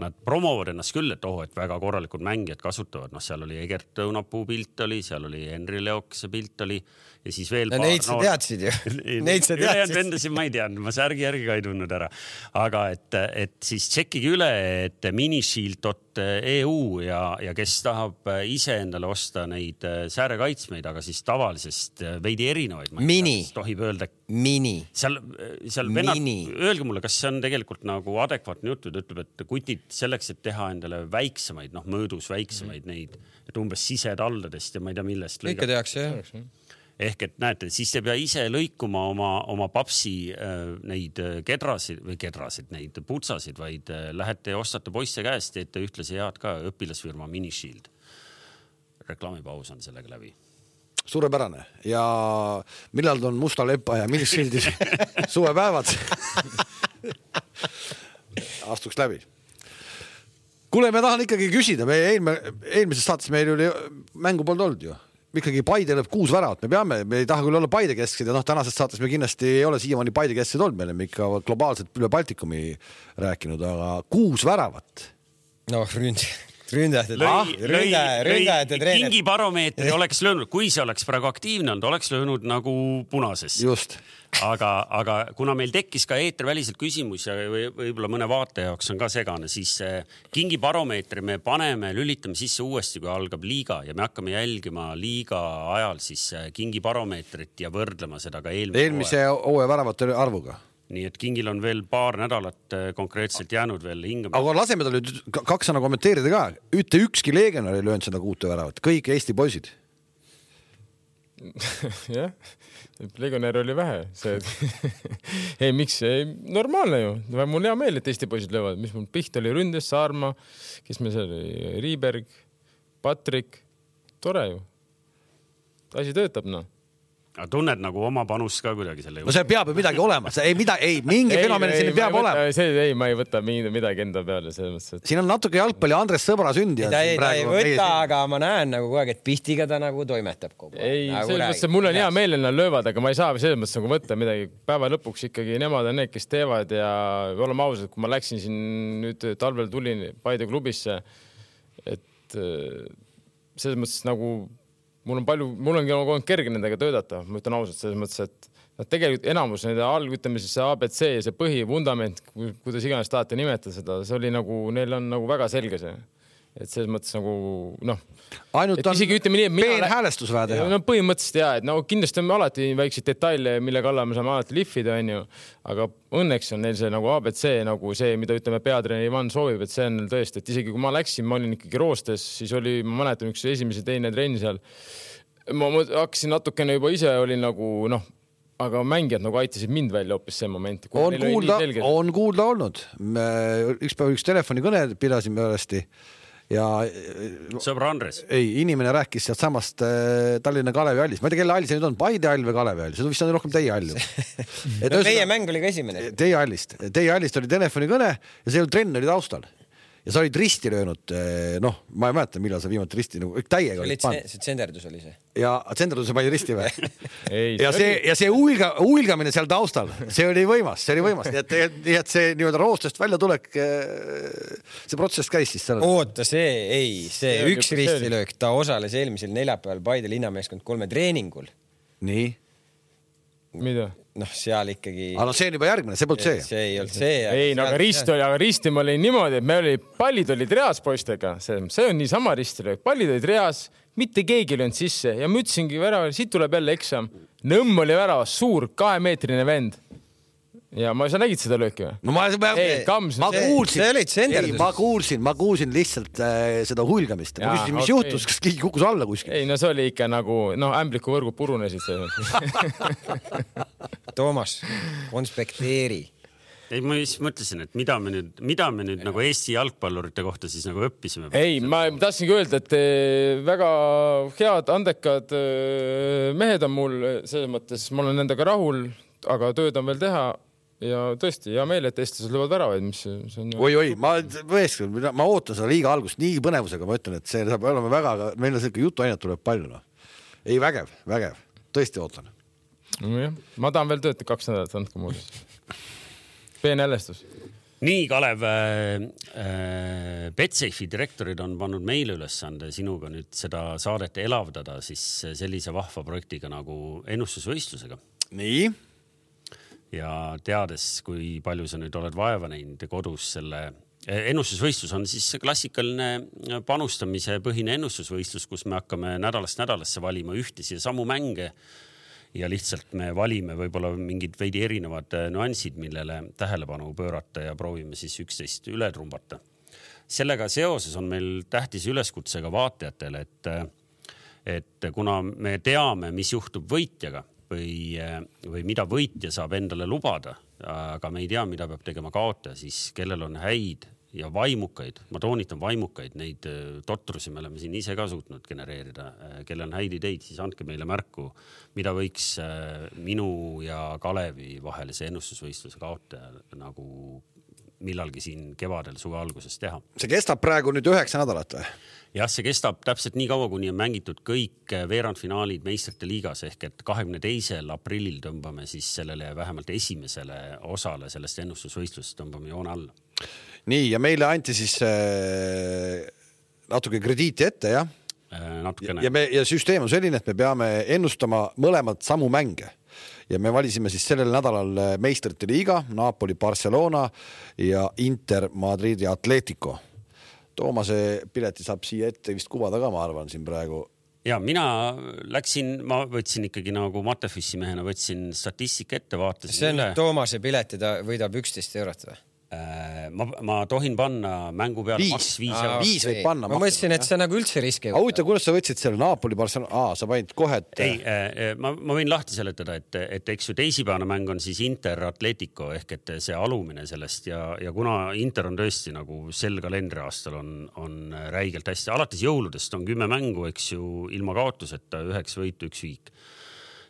Nad promovad ennast küll, et oh, et väga korralikud mängijad kasutavad, noh, seal oli Egert Õunapuu pilt oli, seal oli Henri Leokse pilt oli ja siis veel no,. Neid sa teadsid ju Neid sa teadsid. vendasid ma ei teadnud, ma särgi järgi ka ei tundnud ära. aga et, et siis tšekkige üle, et minishield.eu ja, ja kes tahab ise endale osta neid äh, säärekaitsmeid, aga siis tavalisest äh, veidi erinevaid. mini. tohib öelda. mini. seal, seal vennad, öelge mulle, kas see on tegelikult nagu adekvaatne jutt, ta ütleb, et kutid selleks, et teha endale väiksemaid, noh, mõõdus väiksemaid mm. neid, et umbes sisetaldadest ja ma ei tea, millest. kõike tehakse jah ehk et näete, siis ei pea ise lõikuma oma, oma papsi äh, neid äh, kedrasid või kedrasid, neid putsasid, vaid äh, lähete ja ostate poiste käest, teete ühtlasi head ka õpilasfirma Minishield. reklaamipaus on sellega läbi suurepärane ja millal on Musta lepa ja Minishieldis suvepäevad astuks läbi. kuule, ma tahan ikkagi küsida, meie eelmine, eelmises saates meil oli mängu polnud olnud ju ikkagi Paide lööb kuus väravat, me peame, me ei taha küll olla Paide kesksed ja noh, tänases saates me kindlasti ei ole siiamaani Paide kesksed olnud, me oleme ikka globaalselt üle Baltikumi rääkinud, aga kuus väravat. noh, ründ ründajate ah,, ründaja, ründajate treener. kingibaromeetri oleks löönud, kui see oleks praegu aktiivne olnud, oleks löönud nagu punasesse. just aga, aga kuna meil tekkis ka eetriväliselt küsimus ja või, võib-olla mõne vaataja jaoks on ka segane, siis kingibaromeetri me paneme, lülitame sisse uuesti, kui algab liiga ja me hakkame jälgima liiga ajal siis kingibaromeetrit ja võrdlema seda ka eelmise, eelmise hooaja väravate arvuga nii et Kingil on veel paar nädalat konkreetselt jäänud veel hingama. aga laseme tal nüüd kaks sõna kommenteerida ka. mitte ükski legionär ei löönud seda kuute väravat, kõik Eesti poisid jah, legionäre oli vähe, see ei, miks, normaalne ju, mul hea meel, et Eesti poisid löövad, mis mul pihta oli, Ründes, Saarma, kes meil seal oli, Riiberg, Patrik, tore ju. asi töötab noh aga tunned nagu oma panust ka kuidagi selle juurde? no see peab ju midagi olema, see ei mida, ei mingi fenomen siin peab olema. see ei, ma ei võta midagi enda peale selles mõttes, et. siin on natuke jalgpalli Andres Sõbra sündi. ta ei, ta ei võta, aga ma näen nagu kogu aeg, et Pihtiga ta nagu toimetab kogu aeg. ei nagu, selles mõttes, et mul on hea meel, et nad löövad, aga ma ei saa selles mõttes nagu võtta midagi. päeva lõpuks ikkagi nemad on need, kes teevad ja oleme ausad, kui ma läksin siin nüüd talvel tulin Paide klubisse, et äh, selles mõttes nagu mul on palju, mul ongi kogu aeg kerge nendega töötada, ma ütlen ausalt, selles mõttes, et nad tegelikult enamus nende alg, ütleme siis see abc, see põhivundament, kuidas iganes tahate nimetada seda, see oli nagu, neil on nagu väga selge see et selles mõttes nagu noh. ainult on isegi ütleme nii, et mina. häälestus vaja teha. no põhimõtteliselt ja, et no kindlasti on alati väikseid detaile, mille kallal me saame alati lihvida, onju. aga õnneks on neil see nagu abc nagu see, mida ütleme, peatreener Ivan soovib, et see on tõesti, et isegi kui ma läksin, ma olin ikkagi roostes, siis oli, ma mäletan, üks esimese, teine trenn seal. ma hakkasin natukene juba ise olin nagu noh aga mängijad nagu aitasid mind välja hoopis see moment. on kuulda, on kuulda olnud. üks päev üks telefonikõne pidasime valesti ja. sõbra Andres. ei, inimene rääkis sealtsamast äh, Tallinna Kalevi hallist, ma ei tea, kelle hall see nüüd on, Paide hall või Kalevi hall, see vist on rohkem teie hall ju meie mäng oli ka esimene. Teie hallist, teie hallist oli telefonikõne ja see trenn oli taustal ja sa olid risti löönud, eh, noh, ma ei mäleta, millal sa viimati risti nagu täiega olid pannud. see tsenderdus oli see. ja tsenderduse pani risti või ja see ja see huilga, huilgamine seal taustal, see oli võimas, see oli võimas, nii et, nii et see nii-öelda roostest väljatulek, eh, see protsess käis siis seal. oota, see ei, see, see üks ristilöök, ta osales eelmisel neljapäeval Paide linnameeskond kolme treeningul. nii? Mida? noh, seal ikkagi. aga noh, see on juba järgmine, see polnud see. see ei olnud see. ei no aga rist oli, aga risti ma olin niimoodi, et me oli, pallid olid reas poistega, see, see on niisama ristilöök, pallid olid reas, mitte keegi ei löönud sisse ja ma ütlesingi väravale, siit tuleb jälle eksam. Nõmm oli väravas, suur kahemeetrine vend ja ma, sa nägid seda lööki või? no ma, ma, ei, Kams, ma kuulsin, ei, ma kuulsin, ma kuulsin lihtsalt äh, seda hulgamist. ma küsisin, mis okay. juhtus, kas keegi kukkus alla kuskil? ei no see oli ikka nagu noh, ämblikuvõrgud purunesid Toomas, konspekteeri ei, ma just mõtlesin, et mida me nüüd, mida me nüüd nagu Eesti jalgpallurite kohta siis nagu õppisime. ei, ma tahtsingi öelda, et eh, väga head, andekad eh, mehed on mul selles mõttes, ma olen nendega rahul, aga tööd on veel teha ja tõesti hea meel, et eestlased löövad väravaid, mis see on. oi-oi, ma tõesti, ma ootan seda liiga algust nii põnevusega, ma ütlen, et see saab olema väga, meil on siuke jutuainet tuleb palju noh. ei, vägev, vägev, tõesti ootan. nojah, ma tahan veel töötada kaks nädalat, andke mulle siis. peenhäälestus nii, Kalev äh,, äh, Betsafe'i direktorid on pannud meile ülesande sinuga nüüd seda saadet elavdada siis sellise vahva projektiga nagu ennustusvõistlusega. nii ja teades, kui palju sa nüüd oled vaeva näinud kodus selle eh, ennustusvõistlus on siis klassikaline panustamise põhine ennustusvõistlus, kus me hakkame nädalast nädalasse valima ühtesid ja samu mänge. ja lihtsalt me valime võib-olla mingid veidi erinevad eh, nüansid, millele tähelepanu pöörata ja proovime siis üksteist üle trumbata. sellega seoses on meil tähtis üleskutse ka vaatajatele, et, et kuna me teame, mis juhtub võitjaga või, või mida võitja saab endale lubada, aga me ei tea, mida peab tegema kaotaja, siis kellel on häid ja vaimukaid, ma toonitan vaimukaid, neid äh, totrusi me oleme siin ise ka suutnud genereerida. Äh, kellel on häid ideid, siis andke meile märku, mida võiks äh, minu ja Kalevi vahelise ennustusvõistluse kaotaja nagu millalgi siin kevadel, suve alguses teha. see kestab praegu nüüd üheksa nädalat või? jah, see kestab täpselt nii kaua, kuni on mängitud kõik eh, veerandfinaalid meistrite liigas ehk et kahekümne teisel aprillil tõmbame siis sellele vähemalt esimesele osale sellest ennustusvõistlusest tõmbame joone alla. nii ja meile anti siis äh, natuke krediiti ette jah äh,? natukene. ja me ja süsteem on selline, et me peame ennustama mõlemad samu mänge ja me valisime siis sellel nädalal äh, meistrite liiga Napoli, Barcelona ja Inter Madridi Atletico. Toomase pileti saab siia ette vist kuvada ka, ma arvan siin praegu ja mina läksin, ma võtsin ikkagi nagu Matefissi mehena võtsin statistika ette, vaatasin. see on nüüd Toomase pilet ja ta võidab üksteist eurot või? Äh, ma, ma tohin panna mängu peale Viis. viis Aa, viis võib panna. ma mõtlesin, et sa nagu üldse riski ei aga huvitav, kuidas sa võtsid selle Napoli Barcelona, sa panid kohe, et ei, ma, ma võin lahti seletada, et, et eks ju teisipäevane mäng on siis Inter Atletico ehk et see alumine sellest ja, ja kuna Inter on tõesti nagu sel kalendriaastal on, on räigelt hästi, alates jõuludest on kümme mängu, eks ju, ilma kaotuseta üheksa võitu, üks viik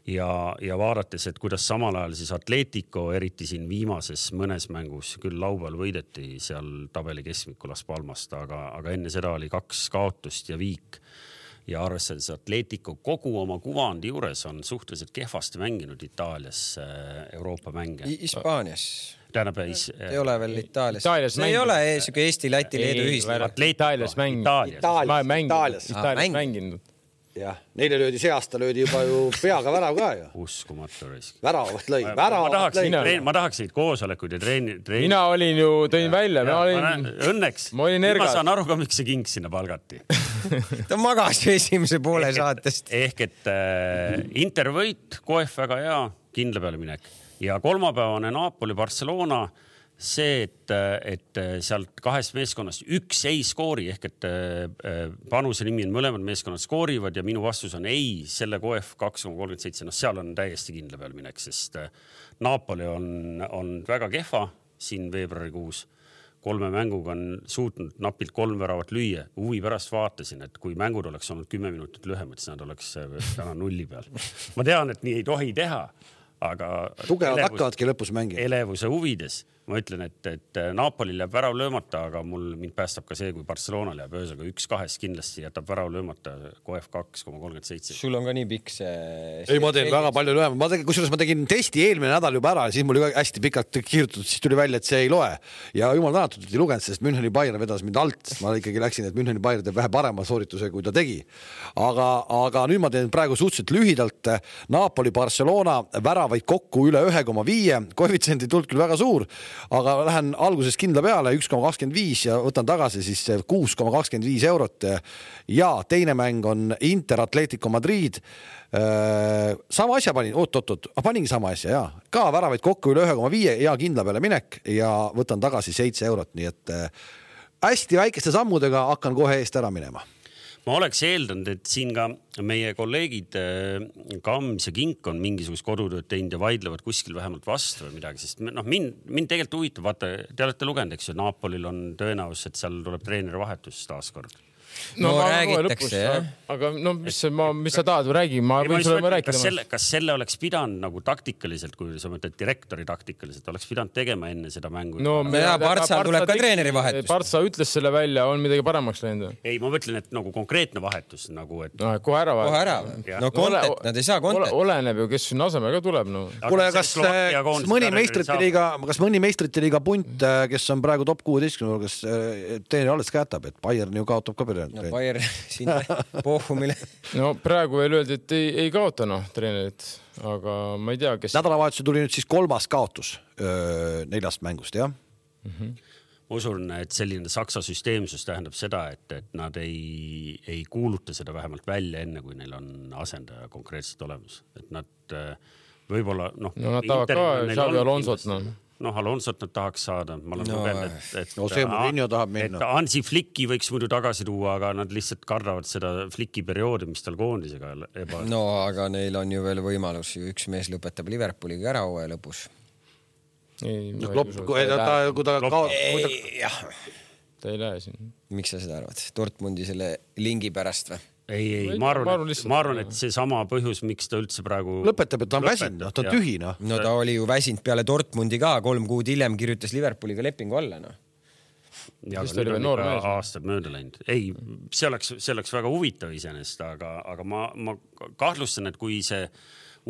ja, ja vaadates, et kuidas samal ajal siis Atletico, eriti siin viimases mõnes mängus, küll laupäeval võideti seal tabeli keskmikku Las Palmast, aga, aga enne seda oli kaks kaotust ja viik ja arvestades Atletico kogu oma kuvandi juures on suhteliselt kehvasti mänginud Itaalias äh, Euroopa mänge. Hispaanias tähendab, ei ei ole veel Itaalias. Itaalias see ei mänginud. ole siuke Eesti, Läti, Leedu ühisliiga. Itaalias mänginud. Itaalias. ma olen mänginud, Itaalias. Aa, Itaalias mänginud. mänginud. jah, neile löödi see aasta löödi juba ju peaga värav ka ju. uskumatu raisk. väravat lõi, ma väravat lõi ma tahaks neid koosolekuid ja treeni, treeni. mina olin ju, tõin välja, ma olin, õnneks, ma olin ma ergas. saan aru ka, miks see king sinna palgati. ta magas ju esimese poole saatest. ehk et äh, Inter võit, Coef väga hea, kindla peale minek ja kolmapäevane Napoli, Barcelona see, et, et sealt kahest meeskonnast üks ei skoori ehk et äh, panuse nimi on mõlemad meeskonnad skoorivad ja minu vastus on ei, selle KF kaks koma kolmkümmend seitse, noh, seal on täiesti kindla peal minek, sest äh, Napoli on, on väga kehva siin veebruarikuus kolme mänguga on suutnud napilt kolm väravat lüüa. huvi pärast vaatasin, et kui mängud oleks olnud kümme minutit lühemad, siis nad oleks äh, täna nulli peal. ma tean, et nii ei tohi teha, aga. tugevad hakkavadki lõpus mängima. elevuse huvides ma ütlen, et, et Napolil jääb värav löömata, aga mul, mind päästab ka see, kui Barcelonal jääb, ühesõnaga üks-kahest kindlasti jätab värav löömata KF kaks koma kolmkümmend seitse. sul on ka nii pikk see. ei, ma teen väga palju lühemalt, ma tegin, kusjuures ma tegin testi eelmine nädal juba ära ja siis mul oli ka hästi pikalt kirjutatud, siis tuli välja, et see ei loe. ja jumal tänatud, et ei lugenud, sest Müncheni Bayern vedas mind alt, sest ma ikkagi läksin, et Müncheni Bayern teeb vähe parema soorituse, kui ta tegi. aga, aga nüüd ma teen praegu suhteliselt lühidalt. Napoli, Barcelona väravaid kokku üle ühe koma viie, koefitsient ei tulnud küll väga suur, aga lähen alguses kindla peale, üks koma kakskümmend viis ja võtan tagasi siis kuus koma kakskümmend viis eurot. ja teine mäng on Inter Atletico Madrid Äh, sama asja panin oot,, oot-oot-oot, paningi sama asja ja ka väravaid kokku üle ühe koma viie hea kindla peale minek ja võtan tagasi seitse eurot, nii et äh, hästi väikeste sammudega hakkan kohe eest ära minema. Ma oleks eeldanud, et siin ka meie kolleegid äh, Kams ja Kink on mingisugust kodutööd teinud ja vaidlevad kuskil vähemalt vastu või midagi, sest noh, mind, mind tegelikult huvitab, vaata, te olete lugenud, eks ju, Napolil on tõenäosus, et seal tuleb treenerivahetus taaskord. No ma räägitakse, jah. aga no mis, ma, mis sa tahad, räägi, ma võin sulle rääkida kas. selle, kas selle oleks pidanud nagu taktikaliselt, kui sa mõtled direktori taktikaliselt, oleks pidanud tegema enne seda mängu? no No jaa, Partsal tuleb ka treenerivahetus. Partsa ütles selle välja, on midagi paremaks läinud. ei, ma mõtlen, et nagu konkreetne vahetus nagu, et no kohe ära. kohe ära või? No content, nad ei saa content. oleneb ju, kes sinna asemele ka tuleb, no. kuule, kas, kas mõni meistrite liiga, kas mõni meistrite liiga punt, kes on praegu top kuueteistkümne hulgas, treener alles ka jätab, et Bayern ju kaotab ka no treeneri. Bayer siin Bochumile. no praegu veel öeldi, et ei, ei kaota noh, treenerit, aga ma ei tea, kes. nädalavahetusel tuli nüüd siis kolmas kaotus öö, neljast mängust, jah. ma usun, et selline saksa süsteemsus tähendab seda, et, et nad ei, ei kuuluta seda vähemalt välja enne, kui neil on asendaja konkreetselt olemas, et nad äh, võib-olla noh. no nad tahavad ka Xavi Alonsot, noh. noh, Alonsot nad tahaks saada, ma olen No, lugenud, et, et. no see Murillo tahab minna. et Hansi Flicki võiks muidu tagasi tuua, aga nad lihtsalt kardavad seda Flicki perioodi, mis tal koondisega eba-. no aga neil on ju veel võimalus ju üks mees lõpetab Liverpooliga ära hooaja lõpus. ei, kui ta, kui ta kaotab, kui ta jah, ta ei lähe sinna. miks sa seda arvad, Dortmundi selle lingi pärast või? ei, ei, Ma arvan ma arvan, et seesama põhjus, miks ta üldse praegu lõpetab, et ta on väsinud, noh, ta on tühi, noh. no ta oli ju väsinud peale Dortmundi ka, kolm kuud hiljem kirjutas Liverpooliga lepingu alla, noh. ja Siis aga ta oli nüüd veel on noor ikka mees. aastad mööda läinud. ei, see oleks, see oleks väga huvitav iseenesest, aga, aga ma, ma kahtlustan, et kui see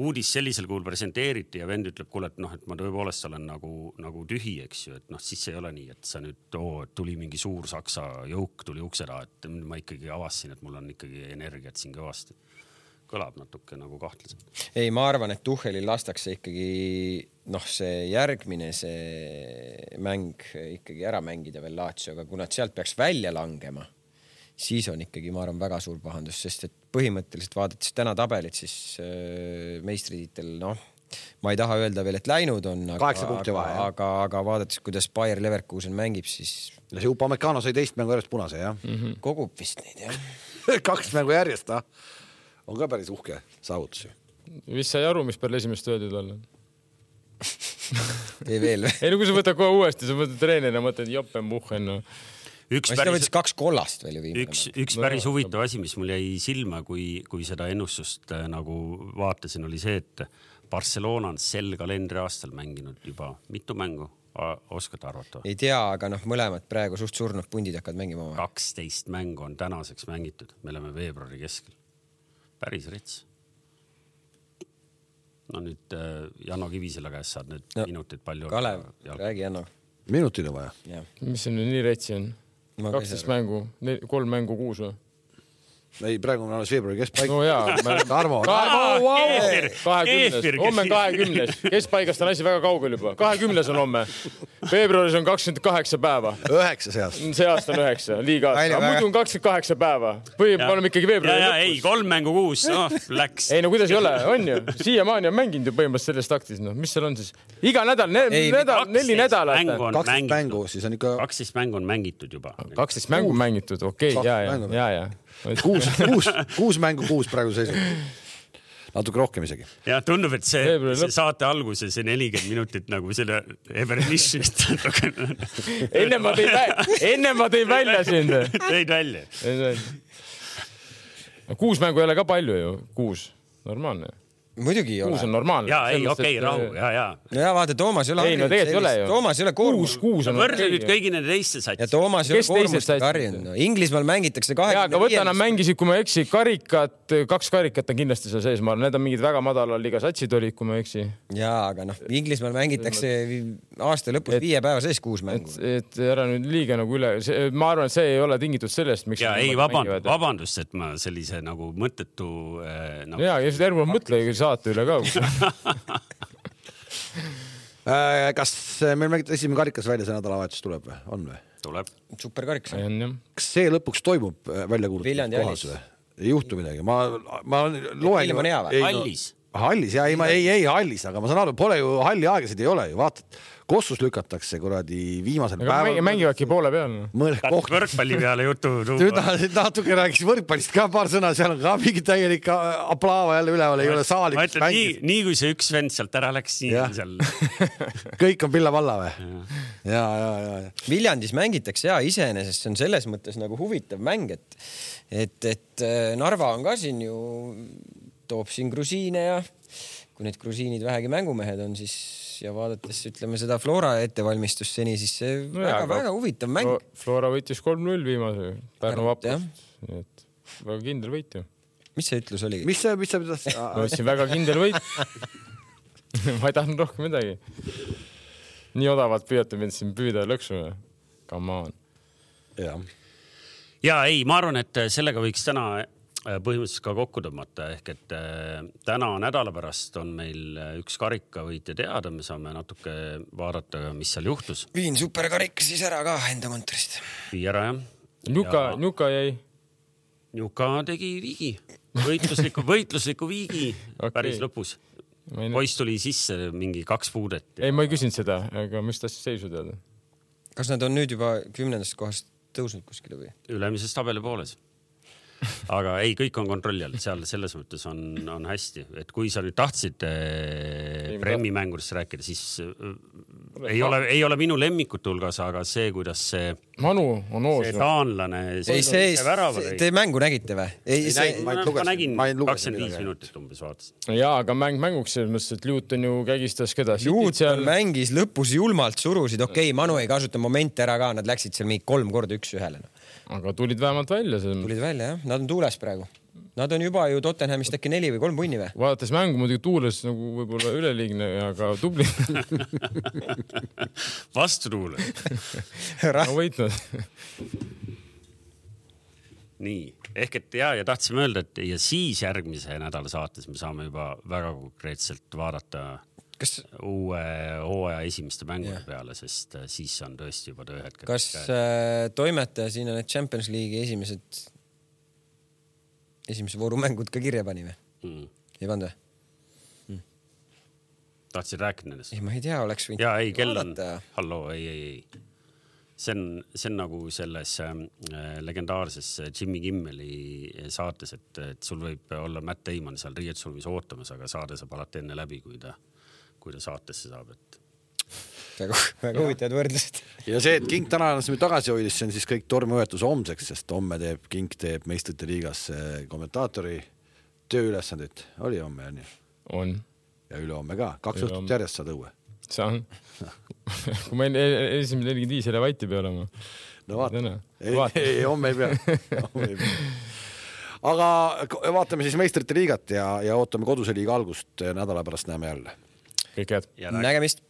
uudis sellisel kujul presenteeriti ja vend ütleb, kuule, et noh, et ma tõepoolest olen nagu, nagu tühi, eks ju, et noh, siis ei ole nii, et sa nüüd, oo, tuli mingi suur saksa jõuk tuli ukse taha, et ma ikkagi avastasin, et mul on ikkagi energiat siin kõvasti. kõlab natuke nagu kahtlaselt. ei, ma arvan, et Tuhhelil lastakse ikkagi noh, see järgmine, see mäng ikkagi ära mängida veel Laatsioga, kui nad sealt peaks välja langema, siis on ikkagi, ma arvan, väga suur pahandus, sest et põhimõtteliselt vaadates täna tabelit, siis äh, meistritiitel, noh, ma ei taha öelda veel, et läinud on, aga Kaheksa, punkti vahe, aga, aga vaadates, kuidas Bayer Leverkusen mängib, siis ja see Upamecano sai teist mängu järjest punase jah mm.. kogub vist neid jah. kaks mängu järjest, ah. on ka päris uhke saavutus ju. vist sai aru, mis peale esimest öeldi talle. tee veel või? ei no kui sa võtad kohe uuesti, sa võtad treenerina, mõtled jope-muhhen no.. Üks ta päris võttis, kaks kollast veel ju viimane üks, üks päris huvitav asi, mis mul jäi silma, kui, kui seda ennustust äh, nagu vaatasin, oli see, et Barcelona on sel kalendriaastal mänginud juba mitu mängu, oskate arvata? ei tea, aga noh, mõlemad praegu suht surnud pundid hakkavad mängima omavahel. kaksteist mängu on tänaseks mängitud, me oleme veebruari keskel. päris rets. no nüüd äh, Janno Kivisilla käest saad need No, minutid palju. Kalev, räägi Janno. minutid on vaja. jah, mis see nüüd nii retsi on? Kaksteist mängu, kolm mängu kuus või? ei, praegu on alles veebruari keskpaik no. jaa, Tarmo, kahekümnes, homme on kahekümnes, keskpaigast on asi väga kaugel juba, kahekümnes on homme. veebruaris on kakskümmend kaheksa päeva, üheksa seast. see aasta on üheksa, liiga aasta, väga- muidu on kakskümmend kaheksa päeva. või me oleme ikkagi ja, veebruari ja ei, lõpus. kolm mängu kuus, noh läks. ei no kuidas ei ole, on ju, siiamaani on mänginud ju põhimõtteliselt selles taktis, noh, mis seal on siis, iga nädal ne,, nädal, neli nädalat. kaksteist mängu, siis on ikka kaksteist mängu on mängitud juba. kaksteist mängu mängitud, okei okay,, ja, ja ja, ja. kuus, kuus, kuus mängu kuus praeguse seisuga. natuke rohkem isegi. ja tundub, et see, see saate alguse, see nelikümmend minutit nagu selle Evernismist natukene enne ma tõin, enne ma tõin välja sind. tõid välja. kuus mängu ei ole ka palju ju, kuus, normaalne. Muidugi ei kuus on ole. normaalne. ja ei, okei, rahu, ja, ja. ja vaata, Toomas ei ole ei no tegelikult ei ole ju. Toomas ei ole koormus kuus, kuus on võrdle nüüd kõigi nende teiste ja satsi. Toomas ei ole satsid? harjunud no.. Inglismaal mängitakse ja, aga kahekümne võta, nad mängisid, kui ma ei eksi, karikat, kaks karikat on kindlasti seal sees, ma arvan, need on mingid väga madala liiga satsid olid, kui ma ei eksi. ja, aga noh, Inglismaal mängitakse aasta lõpus viie päeva sees kuus et mängu., et ära nüüd liiga nagu üle, ma arvan, et see ei ole tingitud sellest, miks. ja ei, vabandust, vabandust, et ma sellise nagu mõttetu äh, nagu,. ja, ja siis järgmine mõtle saate üle ka. kas meil mängiti esimene karikas välja see nädalavahetus tuleb või, on või? tuleb. superkarikas. on jah. kas see lõpuks toimub äh, välja kuulutatud Viljandi kohas või? ei juhtu midagi, ma, ma loen. ilm on hea või? hallis. hallis ja ei, ma ei, ei hallis, aga ma saan aru, pole ju halli aegasid ei ole ju, vaatad, Kossus lükatakse kuradi viimasel aga päeval. mängivadki poole peal. koht, võrkpalli peale jutu tuua. natuke rääkis võrkpallist ka paar sõna, seal on ka mingi täielik aplaava jälle üleval, ei ole saali ma, ütlen nii, nii kui see üks vend sealt ära läks, Jah. on seal. kõik on pilla-palla või? ja, ja, ja, ja. Viljandis mängitakse ja iseenesest see on selles mõttes nagu huvitav mäng, et, et, et äh, Narva on ka siin ju, toob siin grusiine ja kui need grusiinid vähegi mängumehed on, siis ja vaadates ütleme seda Flora ettevalmistust seni, siis see No väga-väga huvitav mäng. Flora võitis kolm-null viimase Pärnu vapust, nii et väga kindel võit ju. mis see ütlus oligi? mis see, mis sa pidasid? ma ütlesin väga kindel võit. ma ei tahtnud rohkem midagi. nii odavalt püüate mind siin püüda lõksu või? Come on. jah, ja ei, ma arvan, et sellega võiks täna põhimõtteliselt ka kokku tõmmata, ehk et äh, täna nädala pärast on meil äh, üks karikavõitja teada, me saame natuke vaadata, mis seal juhtus. viin superkarika siis ära ka enda kontorist. vii ära jah. Nuka, Nuka jäi. Juka tegi viigi, võitlusliku, võitlusliku viigi okay. päris lõpus. poiss tuli sisse mingi kaks puudet. ei, ma ei küsinud seda, aga mis tahtsid seisu teada? kas nad on nüüd juba kümnendast kohast tõusnud kuskile või? ülemises tabeli pooles. Aga ei, kõik on kontrolli all, seal selles mõttes on, on hästi, et kui sa nüüd tahtsid äh, Premi mängudest rääkida, siis äh, ei ole, ei ole minu lemmikute hulgas, aga see, kuidas see, Manu on hoos see taanlane. ei, see, te mängu nägite või? ei, ei see ma ma, nägin ma ainult lugesin kakskümmend viis minutit umbes vaatasin. ja, aga mäng mänguks selles mõttes, et Luton ju kägistas keda. Luuton mängis lõpus julmalt surusid, okei okay,, Manu ei kasuta momente ära ka, nad läksid seal mingi kolm korda üks-ühele. Aga tulid vähemalt välja selles mõttes. tulid välja jah, nad on tuules praegu. Nad on juba ju Tottenhamist äkki neli või kolm punni või? vaadates mängu muidugi tuules nagu võib-olla üleliigne, aga tubli vastutuule. on võitnud. nii ehk et ja, ja tahtsime öelda, et ja siis järgmise nädala saates me saame juba väga konkreetselt vaadata kas, uue hooaja esimeste mängude peale, sest äh, siis on tõesti juba tööhetked. kas äh, toimetaja sinna need Champions League'i esimesed, esimese vooru mängud ka kirja pani või mm.? ei pannud või? tahtsid rääkida nendest? ei, ma ei tea, oleks võinud. ja ei, kell on, halloo, ei, ei, ei. see on, see on nagu selles äh, legendaarses Jimmy Kimmeli saates, et, et sul võib olla Matt Damon seal riietusruumis ootamas, aga saade saab alati enne läbi, kui ta, kui ta saatesse saab, et väga, väga huvitavad võrdlused. ja see, et King täna ennast nüüd tagasi hoidis, see on siis kõik tormiõetus homseks, sest homme teeb King teeb meistrite liigas kommentaatori tööülesandit, oli homme onju on, ja ülehomme ka, kaks õhtut järjest saad õue. saan kui ma esimene nelikümmend viis ei lähe vati peale ma. no vaata. Ei, ei homme ei pea, homme ei pea. aga vaatame siis meistrite liigat ja, ja ootame koduse liiga algust, nädala pärast näeme jälle. Kõik head. ja räägi- nägemist